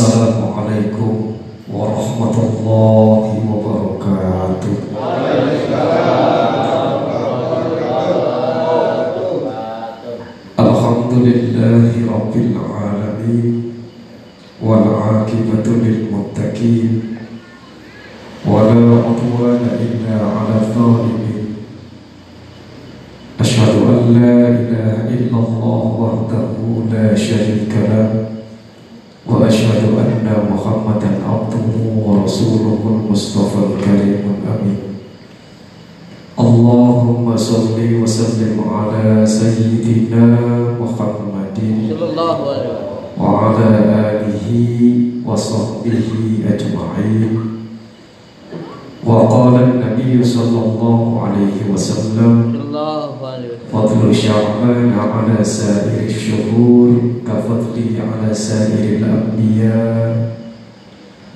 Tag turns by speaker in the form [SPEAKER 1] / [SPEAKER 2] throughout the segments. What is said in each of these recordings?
[SPEAKER 1] Assalamualaikum warahmatullahi wabarakatuh. Alhamdulillahi rabbil alamin سيدنا محمد وعلى آله وصحبه أجمعين. وقال النبي صلى الله عليه وسلم فضل شعبان على سائر الشهور كفضله على سائر الأنبياء.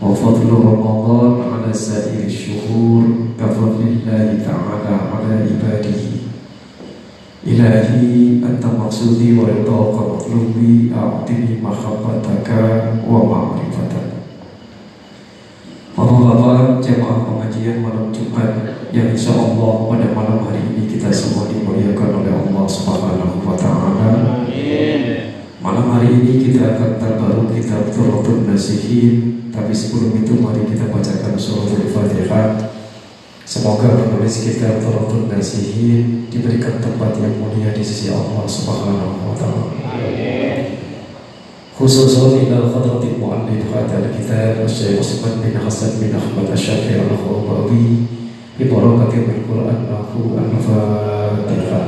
[SPEAKER 1] وفضل رمضان على سائر الشهور كفضل الله تعالى. إلهي أنت مقصودي ورضاك مطلوبي أعطني محبتك ومعرفتك Bapak-bapak jemaah pengajian malam Jumat yang insya Allah pada malam hari ini kita semua dimuliakan oleh Allah Subhanahu wa Ta'ala. Malam hari ini kita akan terbaru kitab Turatul Nasihin, tapi sebelum itu mari kita bacakan suratul Fatihah. Semoga penulis kitab Turatul Nasihin diberikan tempat yang mulia di sisi Allah Subhanahu wa Ta'ala. خصوصا إلى خضرة المؤلف هذا الكتاب الشيخ عثمان بن حسن بن أحمد الشافعي الغرباوي ببركة من القرآن له الفاتحة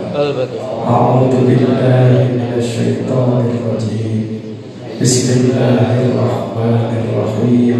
[SPEAKER 1] أعوذ بالله من الشيطان الرجيم بسم الله الرحمن الرحيم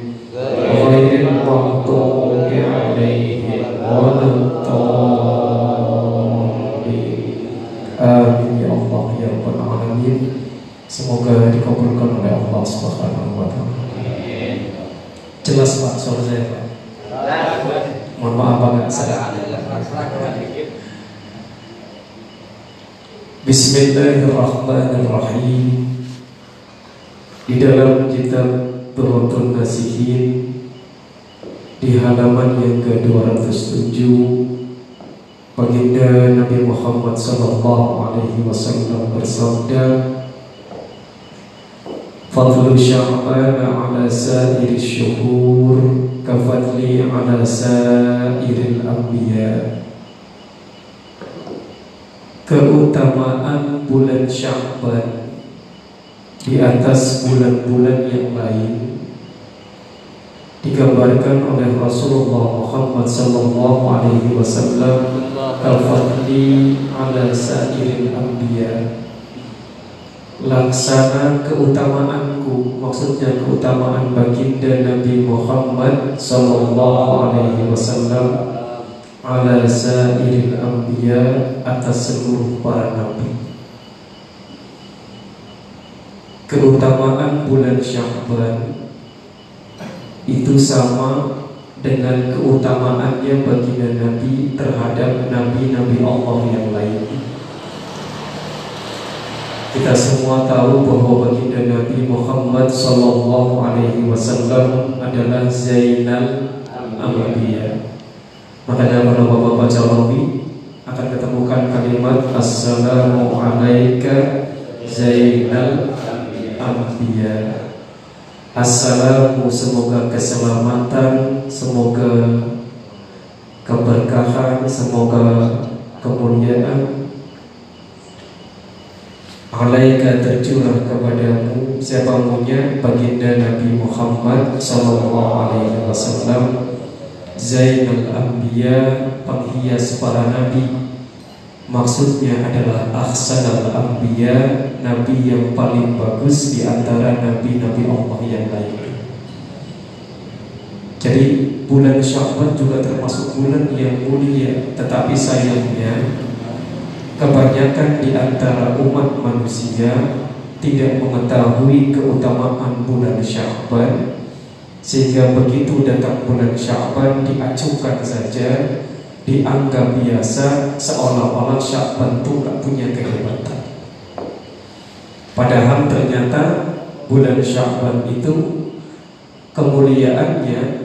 [SPEAKER 1] Bismillahirrahmanirrahim. Di dalam kitab Turutun Nasihin Di halaman yang ke-207 Baginda Nabi Muhammad SAW Wasallam bersabda Fadlu sya'ban ala sa'iri syuhur Kafadli ala sa'iril anbiya' Keutamaan bulan Sya'ban di atas bulan-bulan yang lain digambarkan oleh Rasulullah Muhammad sallallahu alaihi wasallam al-fadli ala sa'iril anbiya' laksana keutamaanku maksudnya keutamaan baginda Nabi Muhammad sallallahu alaihi wasallam ala sairil anbiya atas seluruh para nabi keutamaan bulan Sya'ban itu sama dengan keutamaannya baginda Nabi terhadap nabi-nabi Allah yang lain kita semua tahu bahwa baginda Nabi Muhammad Sallallahu Alaihi Wasallam adalah Zainal Anbiya. Makanya kalau bapak baca Rabi akan ketemukan kalimat Assalamu alaika Zainal Anbiya. Assalamu semoga keselamatan, semoga keberkahan, semoga kemuliaan. Alaika tercurah kepadamu siapa punya baginda Nabi Muhammad Sallallahu Alaihi Wasallam Zainul Anbiya penghias para nabi. Maksudnya adalah Ahsanal Anbiya Nabi yang paling bagus di antara nabi-nabi Allah yang lain. Jadi bulan Syawal juga termasuk bulan yang mulia, tetapi sayangnya kebanyakan di antara umat manusia tidak mengetahui keutamaan bulan Syawal sehingga begitu datang bulan Syawal diacukan saja dianggap biasa seolah-olah Syawal itu gak punya kehebatan. Padahal ternyata bulan Syawal itu kemuliaannya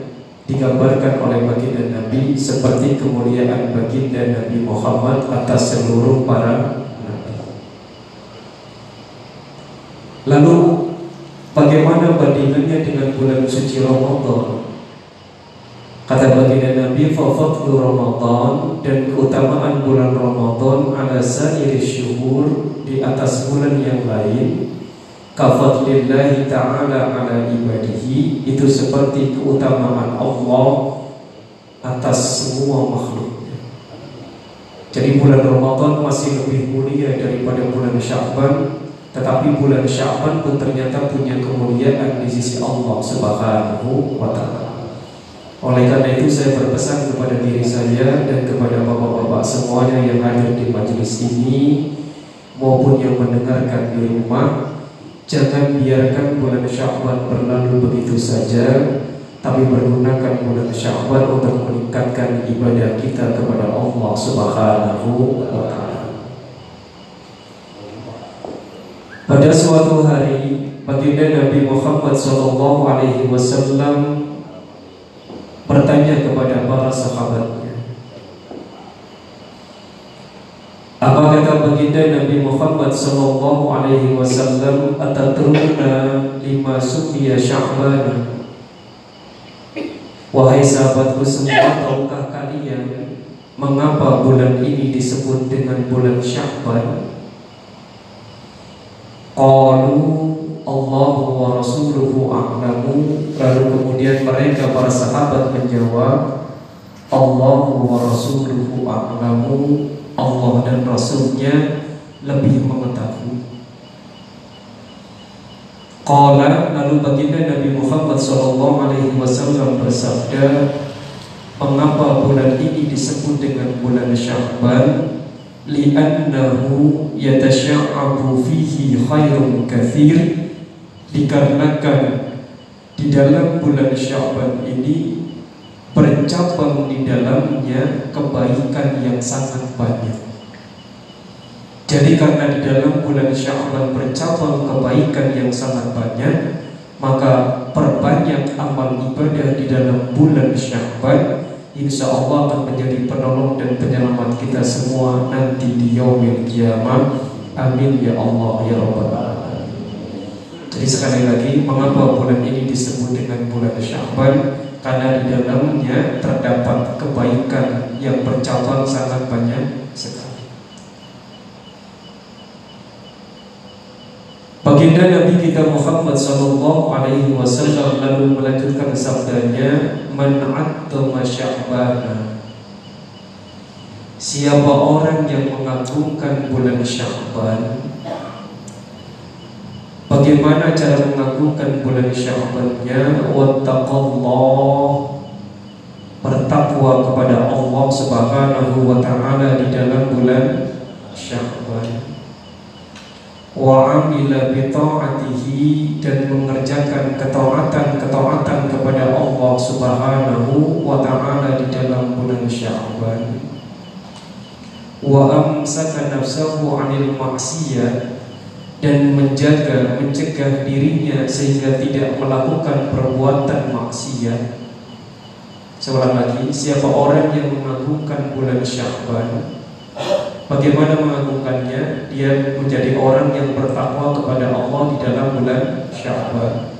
[SPEAKER 1] digambarkan oleh baginda Nabi seperti kemuliaan baginda Nabi Muhammad atas seluruh para nabi. Lalu bulan suci Ramadan? Kata baginda Nabi Fafadlu Ramadan Dan keutamaan bulan Ramadan Ala sairi syuhur Di atas bulan yang lain kafadlillahi ta'ala ala ibadihi itu seperti keutamaan Allah atas semua makhluk jadi bulan Ramadan masih lebih mulia daripada bulan Sya'ban tetapi bulan Sya'ban pun ternyata punya kemuliaan di sisi Allah Subhanahu wa taala. Oleh karena itu saya berpesan kepada diri saya dan kepada bapak-bapak semuanya yang hadir di majelis ini maupun yang mendengarkan di rumah Jangan biarkan bulan Syawal berlalu begitu saja Tapi pergunakan bulan Syawal untuk meningkatkan ibadah kita kepada Allah Subhanahu wa taala. Pada suatu hari baginda Nabi Muhammad sallallahu alaihi wasallam bertanya kepada para sahabat Apa kata baginda Nabi Muhammad sallallahu alaihi wasallam atatruna lima sufiya sya'ban Wahai sahabatku semua tahukah kalian mengapa bulan ini disebut dengan bulan Sya'ban Qalu Allah wa rasuluhu a'lamu lalu kemudian mereka para sahabat menjawab Allah wa rasuluhu a'lamu Allah dan Rasulnya lebih mengetahui. Qala lalu baginda Nabi Muhammad sallallahu alaihi wasallam bersabda, "Mengapa bulan ini disebut dengan bulan Sya'ban? Li'annahu yatasya'abu fihi khairun kathir." Dikarenakan di dalam bulan Sya'ban ini bercabang di dalamnya kebaikan yang sangat banyak. Jadi karena di dalam bulan Sya'ban bercabang kebaikan yang sangat banyak, maka perbanyak amal ibadah di dalam bulan Sya'ban Insya Allah akan menjadi penolong dan penyelamat kita semua nanti di yaumil kiamat. Amin ya Allah ya Rabbal Alamin. Jadi sekali lagi, mengapa bulan ini disebut dengan bulan Sya'ban? karena di dalamnya terdapat kebaikan yang bercabang sangat banyak sekali. Baginda Nabi kita Muhammad Sallallahu Alaihi Wasallam lalu melanjutkan sabdanya, "Man'attama Sya'bana." Siapa orang yang mengagungkan bulan Sya'ban Bagaimana cara mengagungkan bulan Sya'bannya? Wattaqallah Bertakwa kepada Allah Subhanahu wa taala di dalam bulan Sya'ban. Wa amila dan mengerjakan ketaatan-ketaatan kepada Allah Subhanahu wa taala di dalam bulan Sya'ban. Wa amsaka nafsahu 'anil maksiyah dan menjaga mencegah dirinya sehingga tidak melakukan perbuatan maksiat. Seorang lagi, siapa orang yang mengagungkan bulan Sya'ban Bagaimana mengagungkannya? Dia menjadi orang yang bertakwa kepada Allah di dalam bulan Sya'ban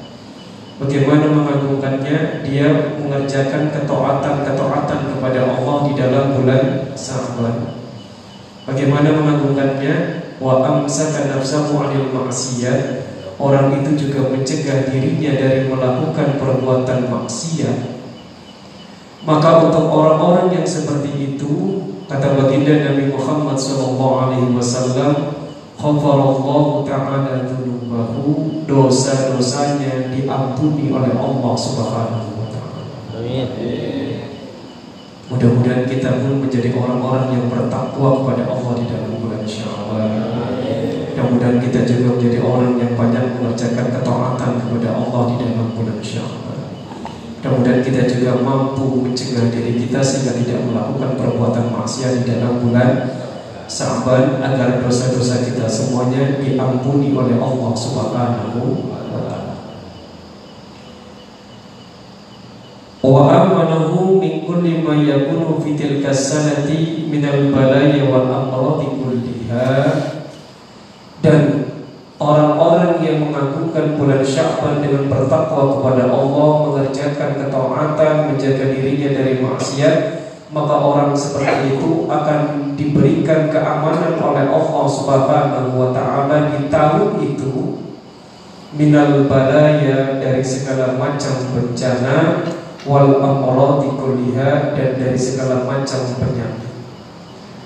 [SPEAKER 1] Bagaimana mengagungkannya? Dia mengerjakan ketaatan-ketaatan kepada Allah di dalam bulan Sya'ban Bagaimana mengagungkannya? wa amsaka nafsahu 'anil maksiat orang itu juga mencegah dirinya dari melakukan perbuatan maksiat maka untuk orang-orang yang seperti itu kata baginda Nabi Muhammad sallallahu alaihi wasallam ghafarallahu ta'ala dzunubahu dosa-dosanya diampuni oleh Allah Subhanahu wa taala Mudah-mudahan kita pun menjadi orang-orang yang bertakwa kepada Allah di dalam bulan Syawal. Mudah-mudahan kita juga menjadi orang yang banyak mengerjakan ketaatan kepada Allah di dalam bulan Syawal. Mudah-mudahan kita juga mampu mencegah diri kita sehingga tidak melakukan perbuatan maksiat di dalam bulan Sa'ban agar dosa-dosa kita semuanya diampuni oleh Allah Subhanahu wa amanahu min kulli ma yakunu fi tilka sanati min al balaya wal amradi kulliha. Dan orang-orang yang mengagungkan bulan Sya'ban dengan bertakwa kepada Allah mengerjakan ketaatan menjaga dirinya dari maksiat maka orang seperti itu akan diberikan keamanan oleh Allah Subhanahu wa taala di tahun itu minal balaya dari segala macam bencana wal amradi kulliha dan dari segala macam penyakit.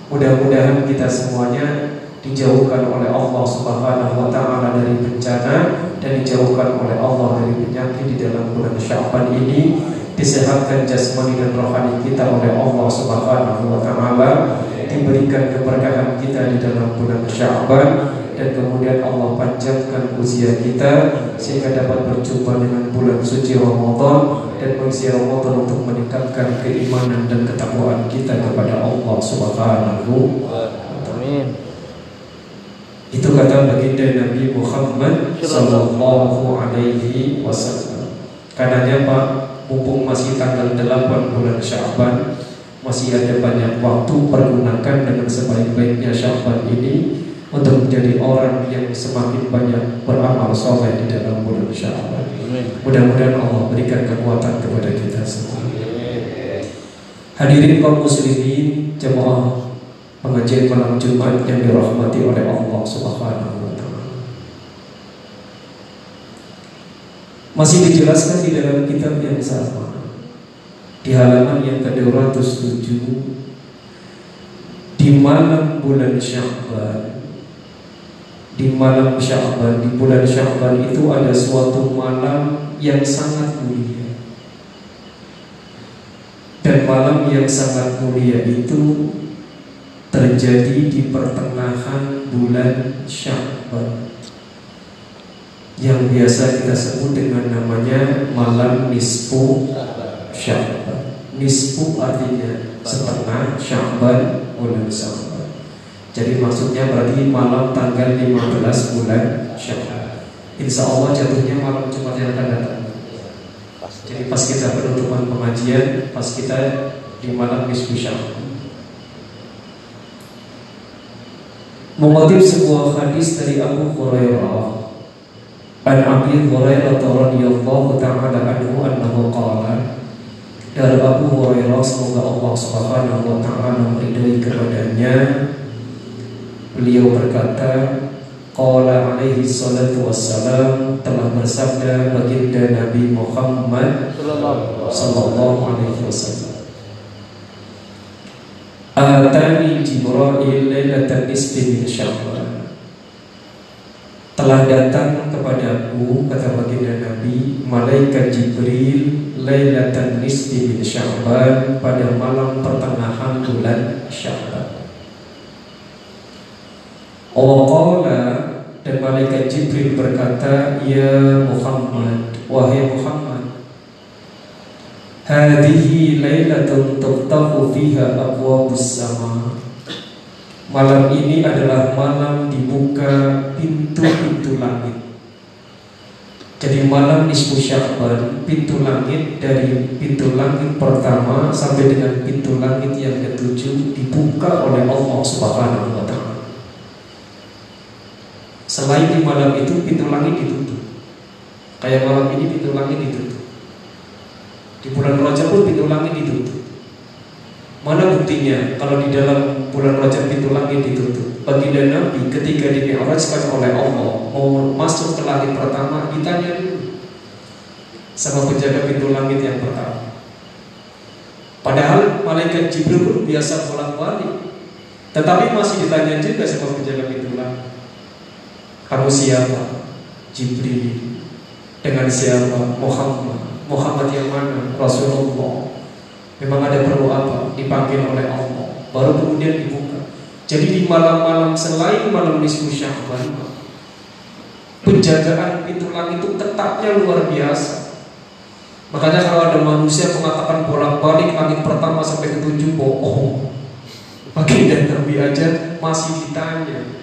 [SPEAKER 1] Mudah-mudahan kita semuanya dijauhkan oleh Allah Subhanahu wa taala dari bencana dan dijauhkan oleh Allah dari penyakit di dalam bulan Sya'ban ini. Disehatkan jasmani dan rohani kita oleh Allah Subhanahu wa taala. Diberikan keberkahan kita di dalam bulan Sya'ban dan kemudian Allah panjangkan usia kita sehingga dapat berjumpa dengan bulan suci Ramadan dan mengisi Ramadan untuk meningkatkan keimanan dan ketakwaan kita kepada Allah Subhanahu Amin. Itu kata baginda Nabi Muhammad Sallallahu Alaihi Wasallam. Karenanya Pak, mumpung masih tanggal 8 bulan Syaban, masih ada banyak waktu pergunakan dengan sebaik-baiknya Syaban ini untuk menjadi orang yang semakin banyak beramal soleh di dalam bulan Syawal. Mudah-mudahan Allah berikan kekuatan kepada kita semua. Hadirin kaum muslimin, jemaah pengajian malam Jumat yang dirahmati oleh Allah Subhanahu wa taala. Masih dijelaskan di dalam kitab yang sama. Di halaman yang ke-207 di malam bulan Syawal di malam Sya'ban, di bulan Sya'ban itu ada suatu malam yang sangat mulia. Dan malam yang sangat mulia itu terjadi di pertengahan bulan Sya'ban yang biasa kita sebut dengan namanya malam nisfu Sya'ban. Nisfu artinya setengah Sya'ban bulan Sya'ban. Jadi maksudnya berarti malam tanggal 15 bulan Syawal. Insya Allah jatuhnya malam Jumat yang akan datang. Jadi pas kita penutupan pengajian, pas kita di malam Nisfu Syawal. Mengutip sebuah hadis dari Abu Hurairah. An Abi Hurairah radhiyallahu ta'ala anhu annahu qala dari Abu Hurairah semoga Allah Subhanahu wa taala meridhai kepadanya. Beliau berkata, Qala alaihi salatu wassalam telah bersabda baginda Nabi Muhammad sallallahu alaihi wasallam. Jibril lailatan nisfi min Syawal. Telah datang kepadaku kata baginda Nabi malaikat Jibril lailatan nisfi min Syawal pada malam pertengahan bulan Syawal. Waqala dan malaikat Jibril berkata, Ya Muhammad, wahai Muhammad, Hadihi laylatun tuftahu fiha abwabus sama. Malam ini adalah malam dibuka pintu-pintu langit. Jadi malam nisfu Sya'ban, pintu langit dari pintu langit pertama sampai dengan pintu langit yang ketujuh dibuka oleh Allah Subhanahu wa taala. Selain di malam itu pintu langit ditutup. Kayak malam ini pintu langit ditutup. Di bulan Rajab pun pintu langit ditutup. Mana buktinya kalau di dalam bulan Rajab pintu langit ditutup? Baginda Nabi ketika dimi'rajkan oleh Allah mau masuk ke langit pertama ditanya dulu sama penjaga pintu langit yang pertama. Padahal malaikat Jibril pun biasa bolak-balik, tetapi masih ditanya juga sama penjaga pintu langit. Kamu siapa? Jibril Dengan siapa? Muhammad Muhammad yang mana? Rasulullah Memang ada perlu apa? Dipanggil oleh Allah. Baru kemudian dibuka. Jadi di malam-malam selain malam nisfu Sya'ban, penjagaan pintu langit itu ketatnya luar biasa. Makanya kalau ada manusia mengatakan bolak-balik langit pertama sampai ketujuh bohong. Baginda Nabi aja masih ditanya.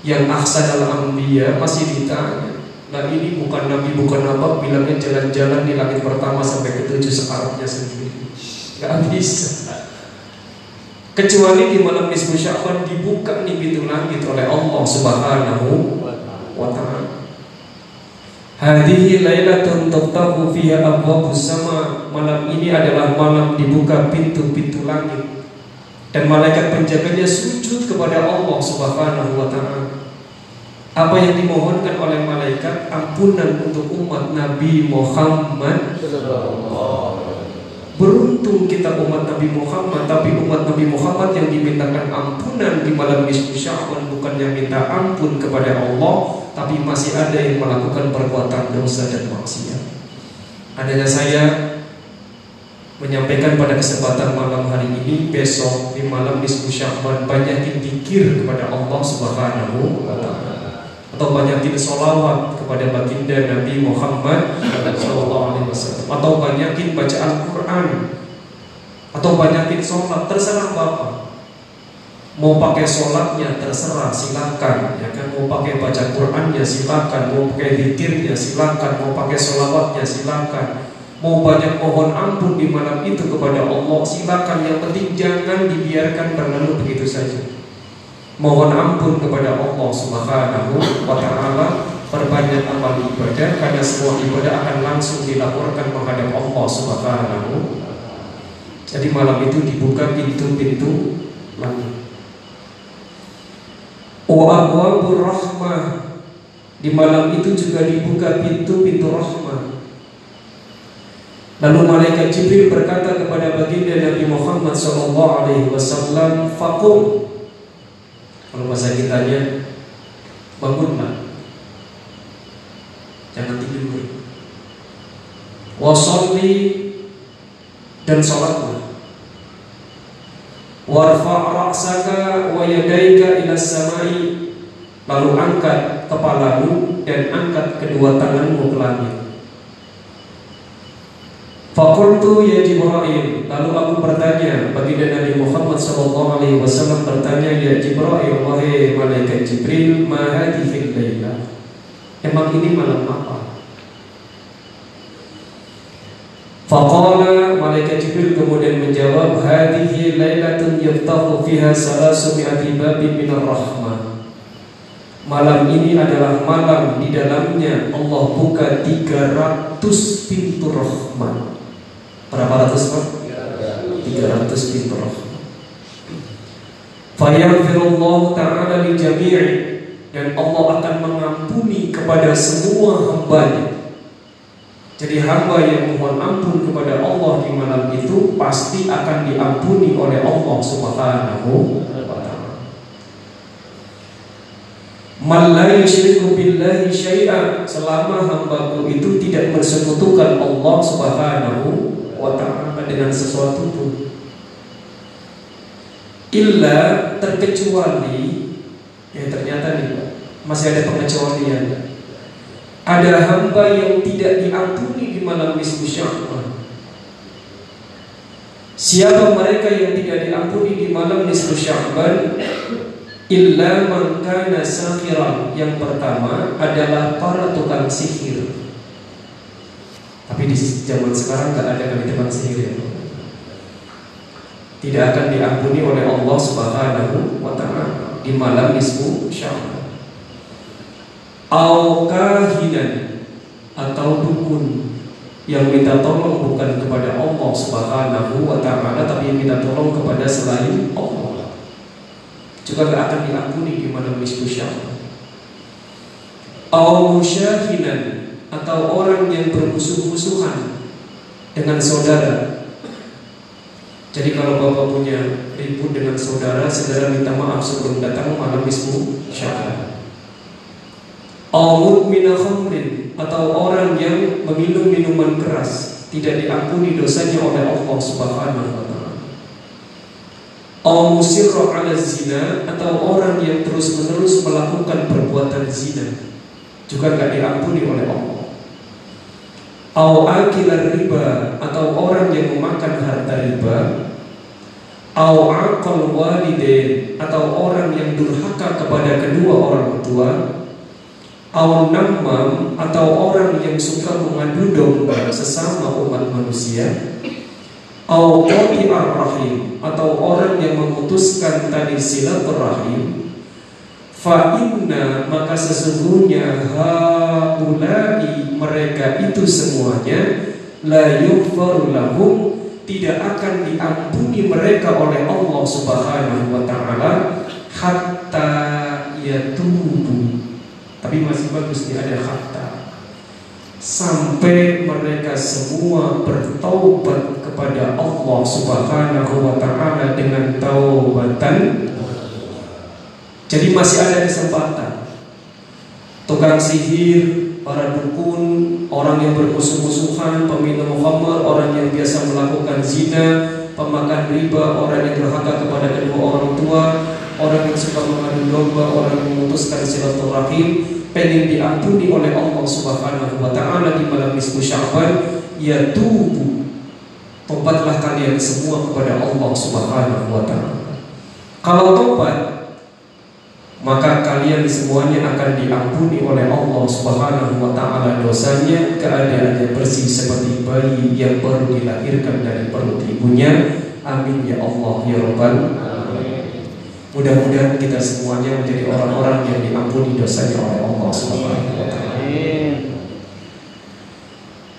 [SPEAKER 1] Yang aksa dalam ambia masih ditanya. Nah ini bukan Nabi bukan apa bilangnya jalan-jalan di langit pertama sampai ketujuh sekarangnya sendiri. Gak bisa. Kecuali di malam nisfu Sya'ban dibuka nih pintu langit oleh Allah Subhanahu wa taala. Hadhihi lailatun tuftahu fiha abwabus sama. Malam ini adalah malam dibuka pintu-pintu langit. Dan malaikat penjaganya sujud kepada Allah Subhanahu wa taala. Apa yang dimohonkan oleh malaikat ampunan untuk umat Nabi Muhammad Beruntung kita umat Nabi Muhammad Tapi umat Nabi Muhammad yang dimintakan ampunan di malam nisfu Sya'ban Bukan yang minta ampun kepada Allah Tapi masih ada yang melakukan perbuatan dosa dan maksiat. Adanya saya menyampaikan pada kesempatan malam hari ini Besok di malam nisfu Sya'ban Banyakin dikir kepada Allah Subhanahu wa ta'ala atau banyakin solawat kepada baginda Nabi Muhammad Sallallahu atau banyakin baca Al-Quran. Atau banyakin sholat terserah bapak. Mau pakai sholatnya terserah silakan. Ya kan? Mau pakai baca Qurannya silakan. Mau pakai zikirnya silakan. Mau pakai sholawatnya silakan. Mau banyak mohon ampun di malam itu kepada Allah silakan. Yang penting jangan dibiarkan berlalu begitu saja mohon ampun kepada Allah Subhanahu wa taala. Perbanyak amal ibadah karena semua ibadah akan langsung dilaporkan menghadap Allah Subhanahu. Jadi malam itu dibuka pintu-pintu langit. Wa di malam itu juga dibuka pintu-pintu rahmah. Lalu malaikat Jibril berkata kepada baginda Nabi Muhammad wasallam, "Faqum kalau bahasa kitanya bangunlah. Jangan tidur. Wasolli dan sholatlah. Warfa' ra'saka wa yadaika ila samai lalu angkat kepalamu dan angkat kedua tanganmu ke langit. Fakultu ya Jibril. Lalu aku bertanya Baginda Nabi Muhammad Sallallahu Alaihi Wasallam bertanya Ya Jibril Wahai Malaikat Jibril Mahadifin layla Emang ini malam apa? Faqala Malaikat Jibril kemudian menjawab Hadihi laylatun yaftahu fiha salasu mi'ati babi minar rahmah. Malam ini adalah malam di dalamnya Allah buka 300 pintu rahmat Berapa ratus pak? Tiga ratus pintu rahmat. Fayaghfirullah ta'ala li jami'i dan Allah akan mengampuni kepada semua hambanya. Jadi hamba yang mohon ampun kepada Allah di malam itu pasti akan diampuni oleh Allah Subhanahu wa taala. Man la yusyriku billahi syai'an selama hambaku itu tidak bersekutukan Allah Subhanahu wa ta'ala dengan sesuatu pun. Illa terkecuali ya ternyata nih masih ada pengecualian. Ada hamba yang tidak diampuni di malam nisfu Sya'ban Siapa mereka yang tidak diampuni di malam nisfu Sya'ban illa man kana sakhiran. Yang pertama adalah para tukang sihir tapi di zaman sekarang nggak ada kali teman sihir ya. Tidak akan diampuni oleh Allah Subhanahu wa taala di malam nisfu Sya'ban. Au kahinan atau dukun yang minta tolong bukan kepada Allah Subhanahu wa taala tapi yang minta tolong kepada selain Allah. Juga tidak akan diampuni di malam nisfu Sya'ban. Au musyahinan atau orang yang bermusuh-musuhan dengan saudara. Jadi kalau bapak punya ribut dengan saudara, saudara minta maaf sebelum datang malam ismu syakir. Awud minakhamrin atau orang yang meminum minuman keras. tidak diampuni dosanya oleh Allah Subhanahu wa taala. Musirra ala zina atau orang yang terus-menerus melakukan perbuatan zina juga nggak diampuni oleh Allah. Au akilar riba atau orang yang memakan harta riba. Au aqal walidain atau orang yang durhaka kepada kedua orang tua. Au namam atau orang yang suka mengadu domba sesama umat manusia. Au qati'ar rahim atau orang yang memutuskan tali silaturahim Fa inna maka sesungguhnya haulai mereka itu semuanya la lahum tidak akan diampuni mereka oleh Allah Subhanahu wa taala hatta yatubu tapi masih bagus dia ada kata Sampai mereka semua bertaubat kepada Allah Subhanahu wa taala dengan taubatan. Jadi masih ada kesempatan. Tukang sihir, para dukun, orang yang bermusuh-musuhan, peminum khamar, orang yang biasa melakukan zina, pemakan riba, orang yang durhaka kepada kedua orang tua, orang yang suka mengadu domba, orang yang memutuskan silaturahim, pengen diampuni oleh Allah Subhanahu wa taala di malam nisfu Sya'ban, ya tubuh. Tobatlah kalian semua kepada Allah Subhanahu wa taala. Kalau tobat maka kalian semuanya akan diampuni oleh Allah Subhanahu wa taala dosanya keadaannya bersih seperti bayi yang baru dilahirkan dari perut ibunya. Amin ya Allah ya Rabbal Mudah-mudahan kita semuanya menjadi orang-orang yang diampuni dosanya oleh Allah Subhanahu wa taala.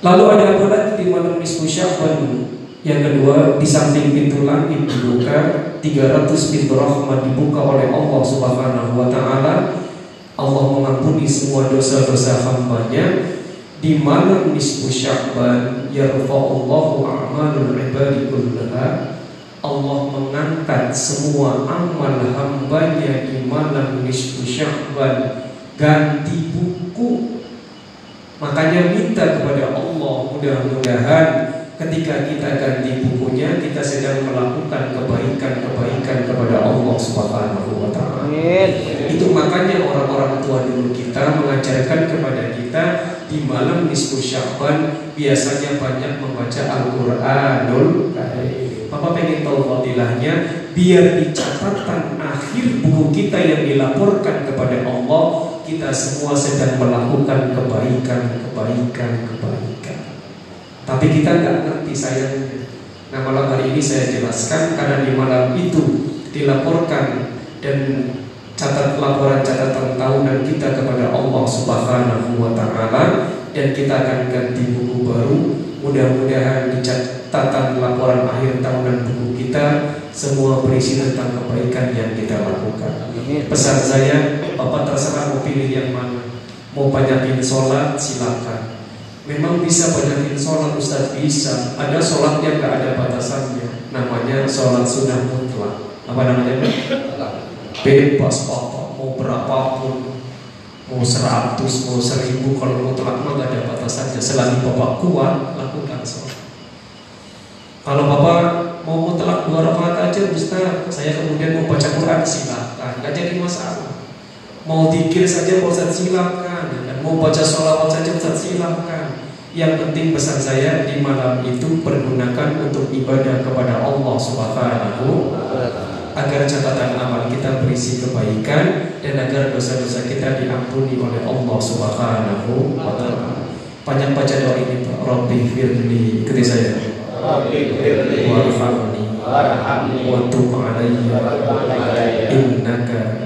[SPEAKER 1] Lalu ada apa lagi di malam nisfu Sya'ban? Yang kedua, di samping pintu langit dibuka, 300 pintu rahmat dibuka oleh Allah Subhanahu wa taala. Allah mengampuni semua dosa-dosa hambanya di malam nisfu Sya'ban yarfa'ullahu a'malul ibadi kullaha Allah mengangkat semua amal hambanya di malam nisfu Sya'ban ganti buku makanya minta kepada Allah mudah-mudahan ketika kita ganti bukunya kita sedang melakukan kebaikan-kebaikan kepada Allah Subhanahu wa taala. Itu makanya orang-orang tua dulu kita mengajarkan kepada kita di malam nisfu Sya'ban biasanya banyak membaca Al-Qur'anul Karim. Papa pengen tahu fadilahnya biar di catatan akhir buku kita yang dilaporkan kepada Allah kita semua sedang melakukan kebaikan, kebaikan, kebaikan. Tapi kita nggak ngerti sayangnya. Nah malam hari ini saya jelaskan karena di malam itu dilaporkan dan catat laporan catatan tahunan kita kepada Allah Subhanahu wa taala dan kita akan ganti buku baru. Mudah-mudahan di catatan laporan akhir tahunan buku kita semua berisi tentang kebaikan yang kita lakukan. Pesan saya, Bapak terserah mau pilih yang mana. Mau banyakin sholat, silakan. Memang bisa banyakin sholat Ustaz bisa. Ada sholat yang gak ada batasannya. Namanya sholat sunnah mutlak. Apa namanya? Bebas Bapak mau berapapun mau seratus, mau seribu, kalau mau telat mah gak ada batasannya. Selagi bapak kuat, lakukan sholat. Kalau bapak mau mutlak dua rakaat aja, Ustaz, saya kemudian mau baca Quran silakan, nggak jadi masalah. Mau dikir saja Ustaz silakan, dan mau baca sholawat saja Ustaz silakan. Yang penting pesan saya di malam itu pergunakan untuk ibadah kepada Allah Subhanahu agar catatan amal kita berisi kebaikan dan agar dosa-dosa kita diampuni oleh Allah Subhanahu wa taala. Banyak baca doa ini Pak. Rabbi firli ikuti saya.
[SPEAKER 2] Rabbi firli
[SPEAKER 1] warhamni
[SPEAKER 2] warhamni
[SPEAKER 1] wa tub alayya innaka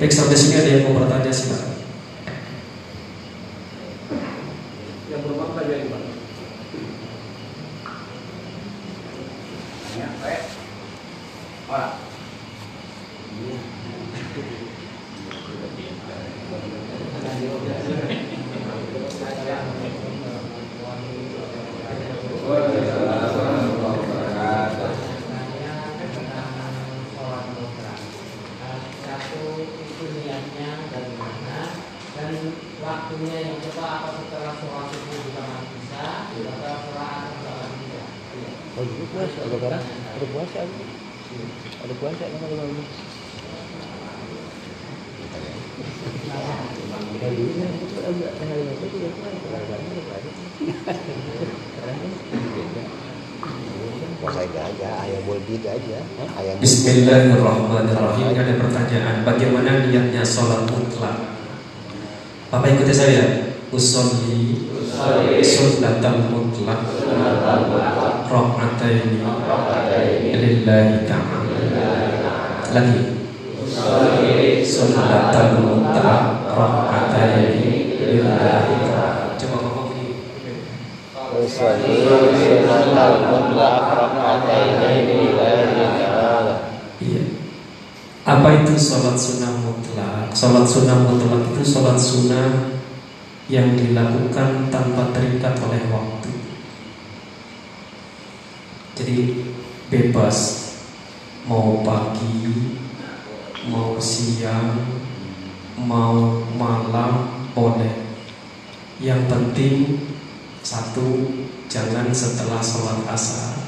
[SPEAKER 1] Baik sampai sini ada yang mau bertanya silakan
[SPEAKER 2] Yang belum apa ya Pak?
[SPEAKER 3] satu itu niatnya dari mana dan waktunya yang tepat apa setelah sholat subuh juga masih bisa atau sholat asar juga masih bisa
[SPEAKER 4] Oh, dulu puasa, ada barang, ada puasa, ada ada puasa, kan ada barang. Ya, dulu kan itu agak hari itu juga puasa, barang-barang juga ada. Sekarang kan beda.
[SPEAKER 5] puasa aja ayam bolbid aja ayam
[SPEAKER 1] Bismillahirrahmanirrahim Ini ada pertanyaan Bagaimana niatnya sholat mutlak Ikuti saya Usolli Sunnatan mutlak Rokataini Lillahi ta'ala Lagi Sunnatan mutlak Rokataini Lillahi ta'ala Coba ngomong ini
[SPEAKER 5] Usolli sunnatal mutlaq raka'ataini lillahi ta'ala
[SPEAKER 1] Iya. Apa itu sholat sunnah mutlak? Sholat sunnah mutlak itu sholat sunnah yang dilakukan tanpa terikat oleh waktu. Jadi bebas mau pagi, mau siang, mau malam boleh. Yang penting satu jangan setelah sholat asar.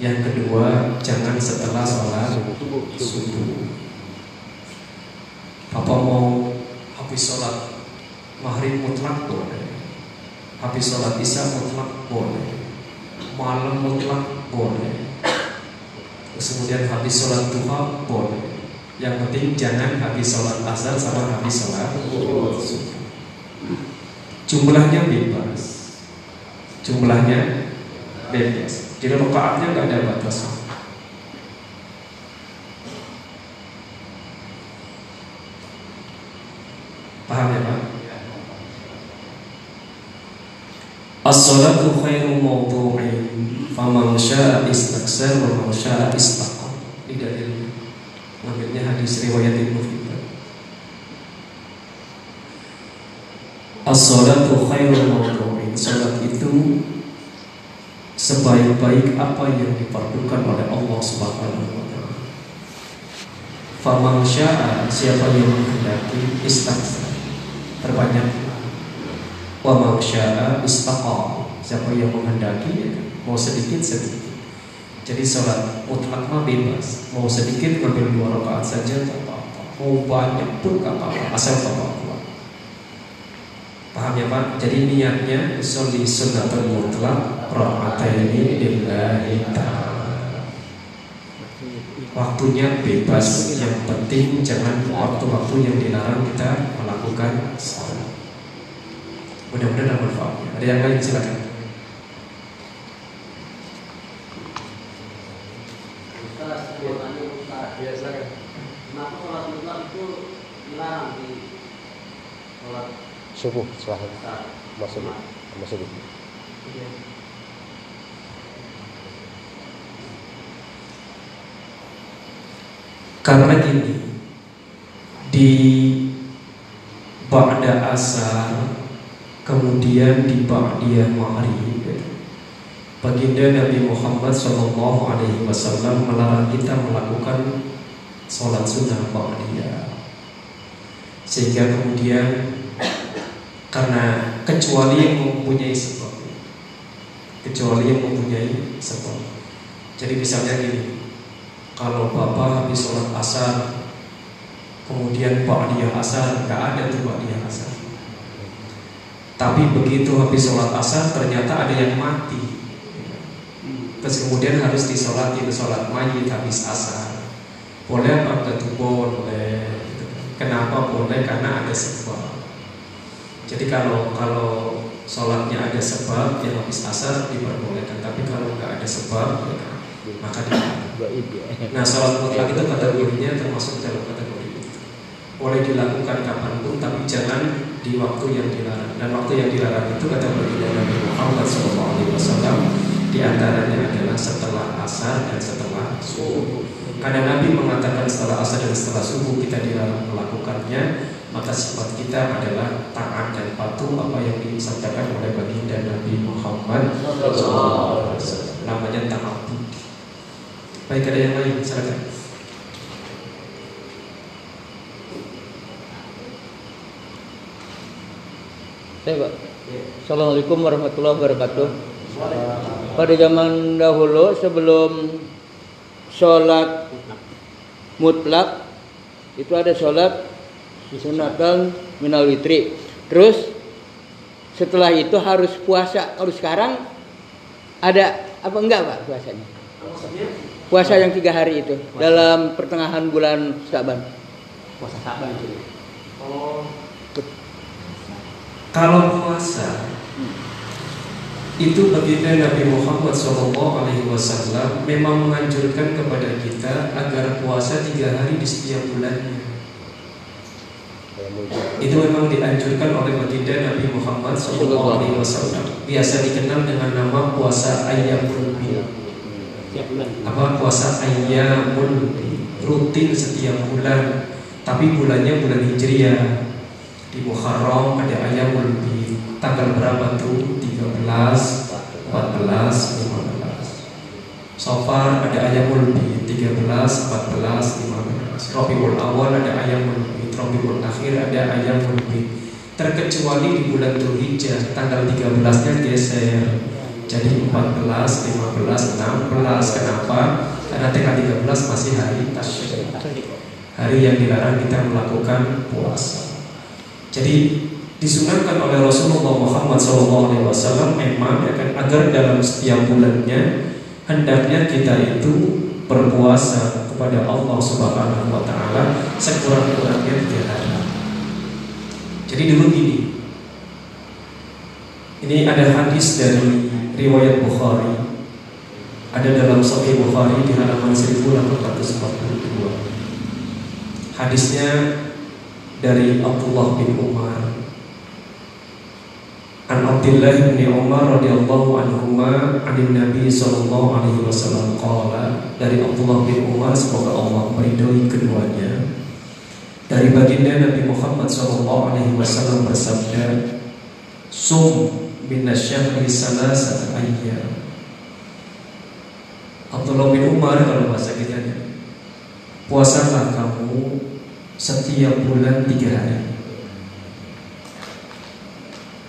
[SPEAKER 1] Yang kedua, jangan setelah sholat subuh. Papa mau habis sholat maghrib mutlak boleh, habis sholat isya mutlak boleh, malam mutlak boleh. Kemudian habis sholat duha boleh. Yang penting jangan habis sholat asar sama habis sholat. Jumlahnya bebas. Jumlahnya bebas. Jadi rokaatnya nggak ada batas. Paham ya Pak? As-salatu khairu mawdu'in. Faman sya'a istaksar wa man sya'a istaqam. Ini dalil Mengambilnya hadis riwayat Ibnu Hibban. As-salatu khairu mawdu'in. Salat itu sebaik-baik apa yang diperlukan oleh Allah Subhanahu wa taala. Faman sya'a siapa yang menghendaki istaghfar perbanyak wa man sya'a istaqam siapa yang menghendaki ya, mau sedikit sedikit. Jadi sholat mutlak mah bebas mau sedikit ngambil dua rakaat saja tak apa-apa mau banyak pun tak apa-apa asal bapak kuat. Paham ya Pak? Jadi niatnya Usolli sunnatul mutlak Ra'ataini lillahi ta'ala Waktunya bebas Yang penting jangan waktu-waktu yang dilarang kita melakukan salat Mudah-mudahan ada manfaatnya. Ada yang lain? Silakan.
[SPEAKER 5] Subuh setelah masuk masuk
[SPEAKER 1] Karena gini Di Ba'da asar Kemudian di Ba'diyah Ma'rib Baginda Nabi Muhammad Shallallahu Alaihi Wasallam melarang kita melakukan sholat sunnah Ba'diyah. Sehingga kemudian Karena kecuali yang mempunyai sebab Kecuali yang mempunyai sebab. Jadi misalnya gini kalau bapak habis sholat asar Kemudian ba'diyah asar nggak ada tuh ba'diyah asar Tapi begitu habis sholat asar Ternyata ada yang mati Terus kemudian harus disolatin Sholat mayit habis asar Boleh apa enggak tuh? Boleh Kenapa boleh? Karena ada sebab Jadi kalau kalau sholatnya ada sebab Yang habis asar diperbolehkan Tapi kalau nggak ada sebab ya, Maka
[SPEAKER 4] Gaib ya.
[SPEAKER 1] Nah sholat mutlak itu kategorinya termasuk dalam kategori Boleh dilakukan kapan pun tapi jangan di waktu yang dilarang Dan waktu yang dilarang itu kata baginda Nabi Muhammad SAW Di antaranya adalah setelah asar dan setelah subuh. Karena Nabi mengatakan setelah asar dan setelah subuh kita dilarang melakukannya, maka sifat kita adalah taat dan patuh apa yang disabdakan oleh baginda Nabi Muhammad SAW. Namanya taat. Baik ada yang lain, silakan.
[SPEAKER 4] Saya Pak. Assalamualaikum warahmatullahi wabarakatuh. Pada zaman dahulu sebelum sholat mutlak itu ada sholat sunatan minal witri. Terus setelah itu harus puasa. Kalau sekarang ada apa enggak Pak puasanya? Puasa yang tiga hari itu dalam pertengahan bulan Syaban.
[SPEAKER 6] Puasa Saban itu.
[SPEAKER 1] Oh. Kalau puasa itu baginda Nabi Muhammad SAW memang menganjurkan kepada kita agar puasa tiga hari di setiap bulannya. Itu memang dianjurkan oleh baginda Nabi Muhammad SAW. Biasa dikenal dengan nama puasa.
[SPEAKER 6] Tiap bulan.
[SPEAKER 1] Apa puasa Bid. rutin setiap bulan, tapi bulannya bulan Hijriah. Di Muharram ada Ayyamul Bid. Tanggal berapa tuh? 13, 14, 15. Sofar ada Ayyamul Bid 13, 14, 15. Rabiul Awal ada Ayyamul Bid, Rabiul Akhir ada Ayyamul Bid. Terkecuali di bulan Dzulhijjah tanggal 13-nya geser. Jadi 14, 15, 16. Kenapa? Karena tanggal 13 masih hari tasyrik. Hari yang dilarang kita melakukan puasa. Jadi disunahkan oleh Rasulullah Muhammad SAW memang ya kan, agar dalam setiap bulannya hendaknya kita itu berpuasa kepada Allah Subhanahu Wa Taala sekurang-kurangnya tiga hari. Jadi dulu gini, ini ada hadis dari riwayat Bukhari, ada dalam Sahih Bukhari di halaman 1842. Hadisnya dari Abdullah bin Umar. An Abdullah bin Umar radhiyallahu anhuma anin Nabi sallallahu alaihi wasallam qala dari Abdullah bin Umar semoga Allah meridhoi keduanya. Dari baginda Nabi Muhammad sallallahu alaihi wasallam bersabda sum min asyhri salasat ayyam. Abdullah bin Umar kalau bahasa kita puasalah kamu setiap bulan tiga hari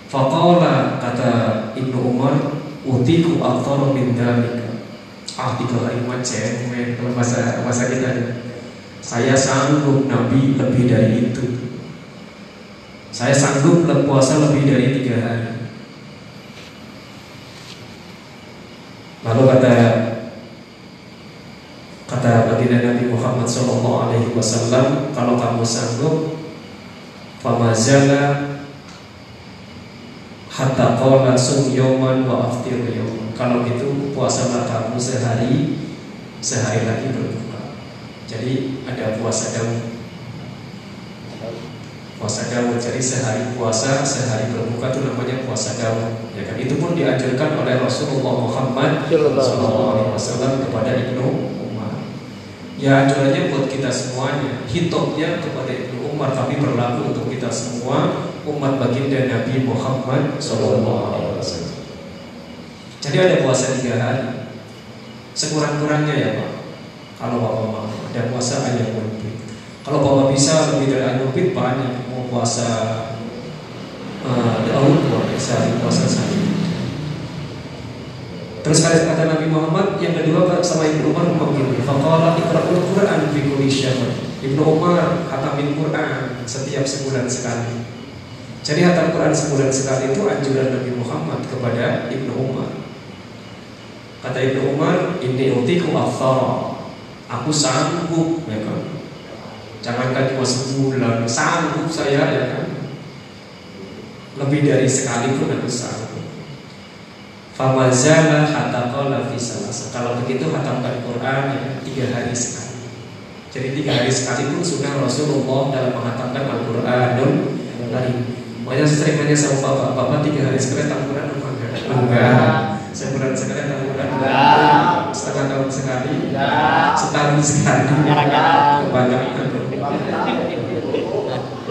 [SPEAKER 1] Faqala kata Ibnu Umar utiku aktor min dalika. Ah tiga hari macam kalau bahasa bahasa kita saya sanggup Nabi lebih dari itu. Saya sanggup puasa lebih dari tiga hari. Lalu kata baginda Nabi Muhammad Shallallahu Alaihi Wasallam, kalau kamu sanggup, famazala hatta qala sum yawman wa aftir yawman. Kalau gitu puasalah kamu sehari sehari lagi berbuka. Jadi ada puasa Daud. Puasa Daud. Jadi sehari puasa, sehari berbuka itu namanya puasa Daud. Ya kan? Itu pun dianjurkan oleh Rasulullah Muhammad SAW kepada Ibnu. Ya anjurannya buat kita semuanya. Hitopnya kepada Ibnu Umar tapi berlaku untuk kita semua umat baginda Nabi Muhammad SAW. Jadi ada puasa tiga hari. Sekurang-kurangnya ya Pak. Kalau Bapak mau ada puasa ayam lebih. Kalau Bapak bisa lebih dari ayam lebih banyak mau puasa uh, Daud luar biasa puasa saya. Terus kata Nabi Muhammad yang kedua sama Ibnu Umar gini, "Faqala iqra'ul Qur'an fi kulli syahr." Ibnu Umar khatamin Quran setiap sebulan sekali. Jadi hatam Quran sebulan sekali itu anjuran Nabi Muhammad kepada Ibnu Umar. Kata Ibnu Umar, ini utiku afthara. Aku sanggup, ya kan? Jangankan cuma sebulan, sanggup saya, ya kan? Lebih dari sekali pun aku sanggup. Famazala hatta qala fi salasa. Kalau begitu hatamkan Quran ya, tiga hari sekali. Jadi tiga hari sekali pun sunnah Rasulullah dalam menghatamkan Al-Quranul Karim. Makanya sering nanya sama bapak, bapak tiga hari sekali hatam Quran apa enggak? Enggak. Sebulan sekali hatam Quran? Enggak. sekali.
[SPEAKER 4] Jarang-jarang.
[SPEAKER 1] Kebanyakan.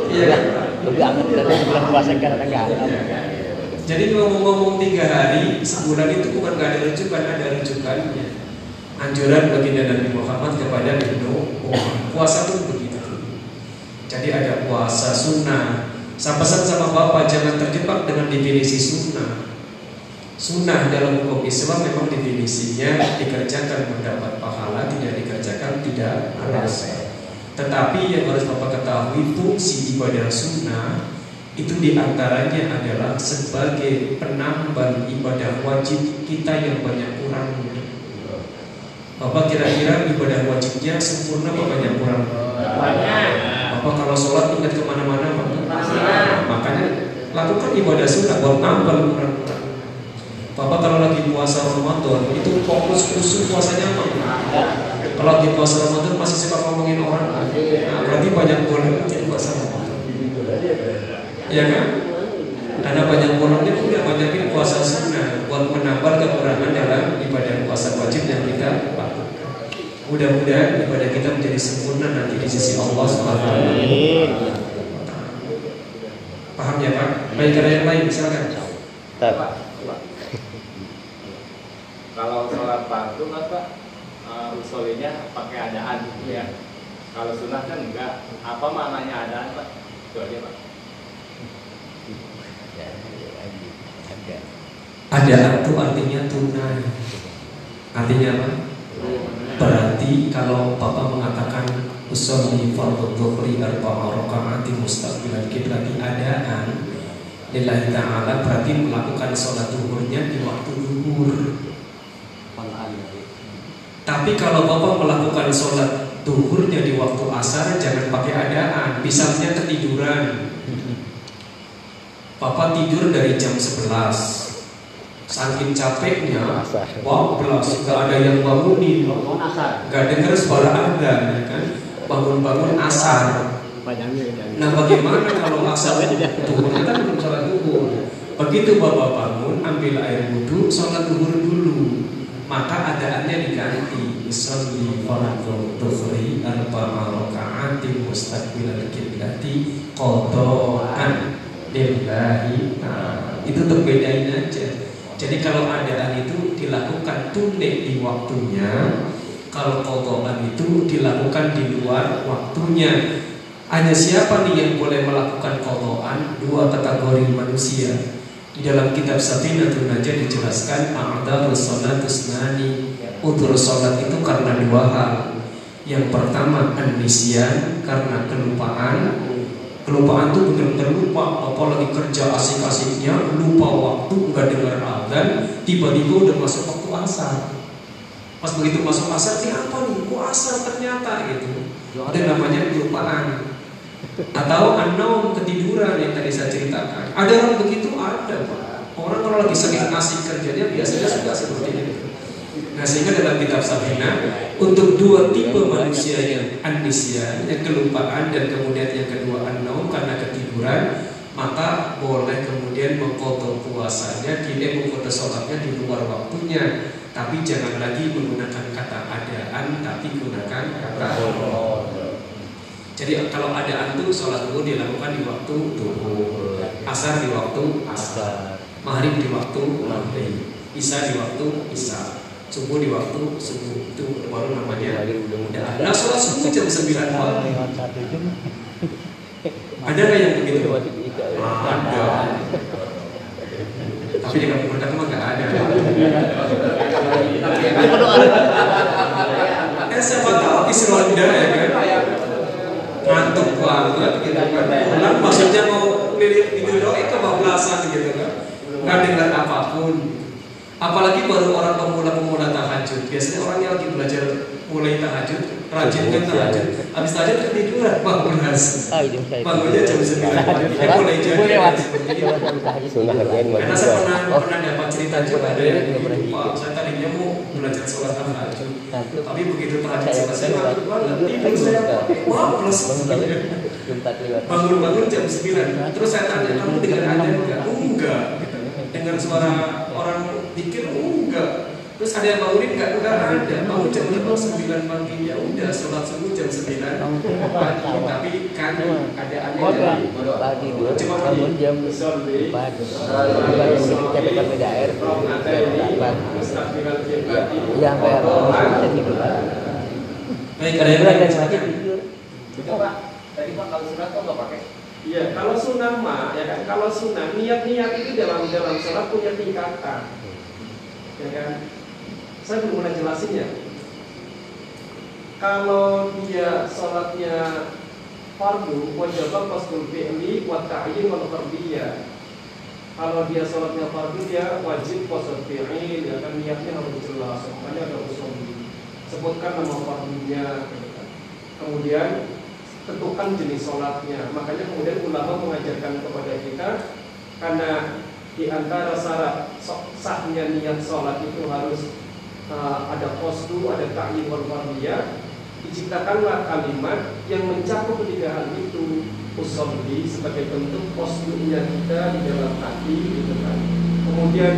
[SPEAKER 1] Iya kan?
[SPEAKER 4] Lebih anget dari bulan puasa karena enggak ada.
[SPEAKER 1] Jadi ngomong-ngomong tiga hari sebulan itu bukan gak ada rujukan, ada rujukannya. Anjuran baginda Nabi Muhammad kepada Ibnu Umar. Puasa pun begitu. Jadi ada puasa sunnah. Saya pesan sama bapak jangan terjebak dengan definisi sunnah. Sunnah dalam hukum Islam memang definisinya dikerjakan mendapat pahala, tidak dikerjakan tidak alas. Tetapi yang harus bapak ketahui fungsi ibadah sunnah itu di antaranya adalah sebagai penambal ibadah wajib kita yang banyak kurangnya. Bapak kira-kira ibadah wajibnya sempurna apa banyak kurang? Bapak kalau sholat ingat ke mana-mana? Makanya lakukan ibadah sunnah buat nambal kurang-kurang. Bapak kalau lagi puasa Ramadan itu fokus khusus puasanya apa? Kalau lagi puasa Ramadan masih suka ngomongin orang, nah, berarti banyak Ramadan. Ya kan? Karena banyak bolongnya udah banyakin puasa sunnah buat menambal kekurangan dalam ibadah puasa wajib yang kita lakukan. Mudah-mudahan ibadah kita menjadi sempurna nanti di sisi Allah Subhanahu Paham ya Pak? Baik ada yang lain silakan.
[SPEAKER 2] Kalau sholat fardu mas pak, uh, usulinya pakai adaan gitu ya. Kalau sunnah kan enggak. Apa maknanya adaan pak? Itu aja pak.
[SPEAKER 4] Ada.
[SPEAKER 1] Adaan itu artinya tunai. Artinya apa? Berarti kalau Bapak mengatakan usolli fardhu dhuhri arba'a rakaati mustaqbilan kiblati adaan lillahi ta'ala berarti melakukan sholat zuhurnya di waktu zuhur. Tapi kalau Bapak melakukan sholat zuhurnya di waktu asar jangan pakai adaan, misalnya ketiduran. Bapak tidur dari jam 11 Saking capeknya. Wablas, gak ada yang bangunin. Gak dengar suara adzan ya kan? Bangun-bangun asar. Nah bagaimana kalau asar Tuhur kan belum sholat duhur. Begitu bapak bangun Ambil air wudhu Sholat duhur dulu. Maka adaannya diganti. Isolli fardhu dhuhri Arba'a raka'atin mustaqbilal kiblati Qodo'an lillahi ta'ala. Itu untuk bedain aja Jadi kalau adaan itu dilakukan tunai di waktunya Kalau kodokan itu dilakukan di luar waktunya. Hanya siapa nih yang boleh melakukan kodokan Dua kategori manusia. Di dalam kitab Safinatun Najah dijelaskan A'adar sholat usnani Udur sholat itu karena dua hal. Yang pertama Anisian karena kelupaan Kelupaan tuh benar-benar lupa. Apa lagi kerja asik-asiknya Lupa waktu, nggak dengar adzan Tiba-tiba udah masuk waktu asar. Pas begitu masuk asar Ini apa nih? Kok asar ternyata? Gitu. Itu namanya kelupaan. Atau anom ketiduran yang tadi saya ceritakan. Ada orang begitu? Ada Pak. Orang kalau lagi saking asik kerjanya Biasanya suka seperti itu Nah sehingga dalam kitab Safina Untuk dua tipe manusia yang Anisia, yang kelupaan Dan kemudian yang kedua anom Karena ketiduran Maka boleh kemudian mengkotor puasanya Kini mengkotor sholatnya di luar waktunya. Tapi jangan lagi menggunakan kata adaan Tapi gunakan kata Jadi kalau adaan itu sholat dulu dilakukan di waktu duhur. Asar di waktu asar. Maghrib di waktu maghrib. Isya di waktu isya Subuh di waktu subuh Itu baru namanya adaan Nah sholat subuh jam 9 malam. Ada nggak yang begitu?
[SPEAKER 4] Tiga.
[SPEAKER 1] Ada. Tapi di kampung Merdeka mah nggak ada. Eh siapa tahu habis ronda ya kan? Ngantuk banget gitu kan. Pulang maksudnya mau lirik itu doang itu kebablasan gitu kan. Nggak dengar apa pun. Apalagi baru orang pemula-pemula tahajud. Biasanya orang yang lagi belajar mulai tahajud, rajin kan tahajud. Habis tahajud ketiduran, bablas.
[SPEAKER 4] Ah, jam saya.
[SPEAKER 1] Bangunnya jam 9 pagi. Eh, jadi.
[SPEAKER 4] Boleh lewat.
[SPEAKER 1] Karena saya pernah pernah dapat cerita juga begini, Pak, saya tadinya mau belajar sholat tahajud,
[SPEAKER 4] Nah,
[SPEAKER 1] tapi begitu tahajud
[SPEAKER 4] Saya
[SPEAKER 1] selesai
[SPEAKER 4] kan
[SPEAKER 1] ngantuk banget,
[SPEAKER 4] tidur
[SPEAKER 1] saya wah plus
[SPEAKER 4] bangun bangun jam
[SPEAKER 1] bangun-bangun jam 9 terus saya tanya kamu dengar ada enggak? Oh, enggak. Dengar suara orang dikir oh, enggak. Terus ada yang bangunin nggak? Nggak ada. Bangun jam jam sembilan pagi. Ya udah sholat subuh jam sembilan pagi. Tapi kan keadaannya jadi
[SPEAKER 4] pagi. dulu
[SPEAKER 1] Cuma
[SPEAKER 4] bangun jam empat. Bukan yang capek Empat.
[SPEAKER 2] Mustaqbilal kiblati
[SPEAKER 4] Iya sampai apa tidur
[SPEAKER 1] Baik, ada yang lain?
[SPEAKER 4] Tidur
[SPEAKER 2] Itu Pak, tadi Pak kalau surat kok nggak pakai?
[SPEAKER 1] Iya, kalau sunnah mah ya kan, kalau sunnah niat-niat itu dalam dalam sholat punya tingkatan, ya kan. Saya belum pernah jelasin ya. Kalau dia sholatnya fardu, wajib qasdul fi'li wa ta'yin wal fardiyah. Kalau dia sholatnya fardu dia wajib qasdul fi'il, ya kan niatnya harus jelas. Makanya ada usul sebutkan nama fardunya. ya kan. Kemudian tentukan jenis sholatnya. Makanya kemudian ulama mengajarkan kepada kita karena di antara syarat sahnya niat sholat itu harus uh, ada posdu, ada ta'yin wal. Diciptakanlah kalimat yang mencakup ketiga hal itu usolli sebagai bentuk posdunya kita di dalam hati gitu kan. Kemudian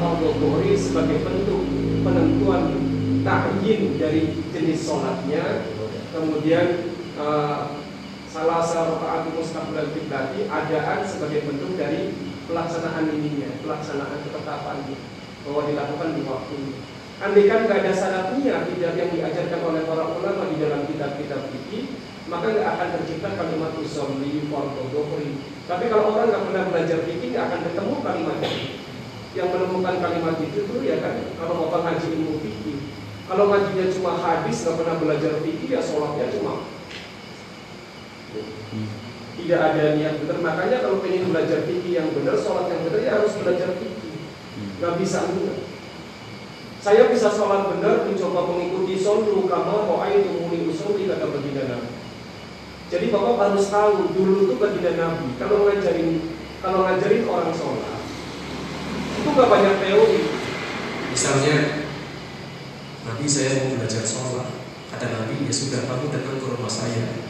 [SPEAKER 1] fardhu dhuhri sebagai bentuk penentuan ta'yin dari jenis sholatnya kemudian uh, salah satu rakaat mustaqbal kiblati adaan sebagai bentuk dari pelaksanaan ininya, pelaksanaan ketetapan bahwa dilakukan di waktu. Andai kan nggak ada syaratnya tidak yang diajarkan oleh para ulama di dalam kitab-kitab fikih, maka nggak akan tercipta kalimat usolli fardhu Tapi kalau orang nggak pernah belajar fikih nggak akan ketemu kalimat itu. Yang menemukan kalimat itu tuh ya kan kalau mau ngaji ilmu fikih. Kalau ngajinya cuma hadis nggak pernah belajar fikih ya sholatnya cuma tidak ada niat benar. Makanya kalau pengen belajar fikih yang benar, sholat yang benar ya harus belajar fikih. Nggak bisa benar. Saya bisa sholat benar mencoba mengikuti solu kama ro'ay tumuli usuli kata baginda Nabi. Jadi bapak harus tahu dulu tuh baginda Nabi kalau ngajarin kalau ngajarin orang sholat itu nggak banyak teori. Misalnya Nabi saya mau belajar sholat Kata Nabi ya sudah kamu datang ke rumah saya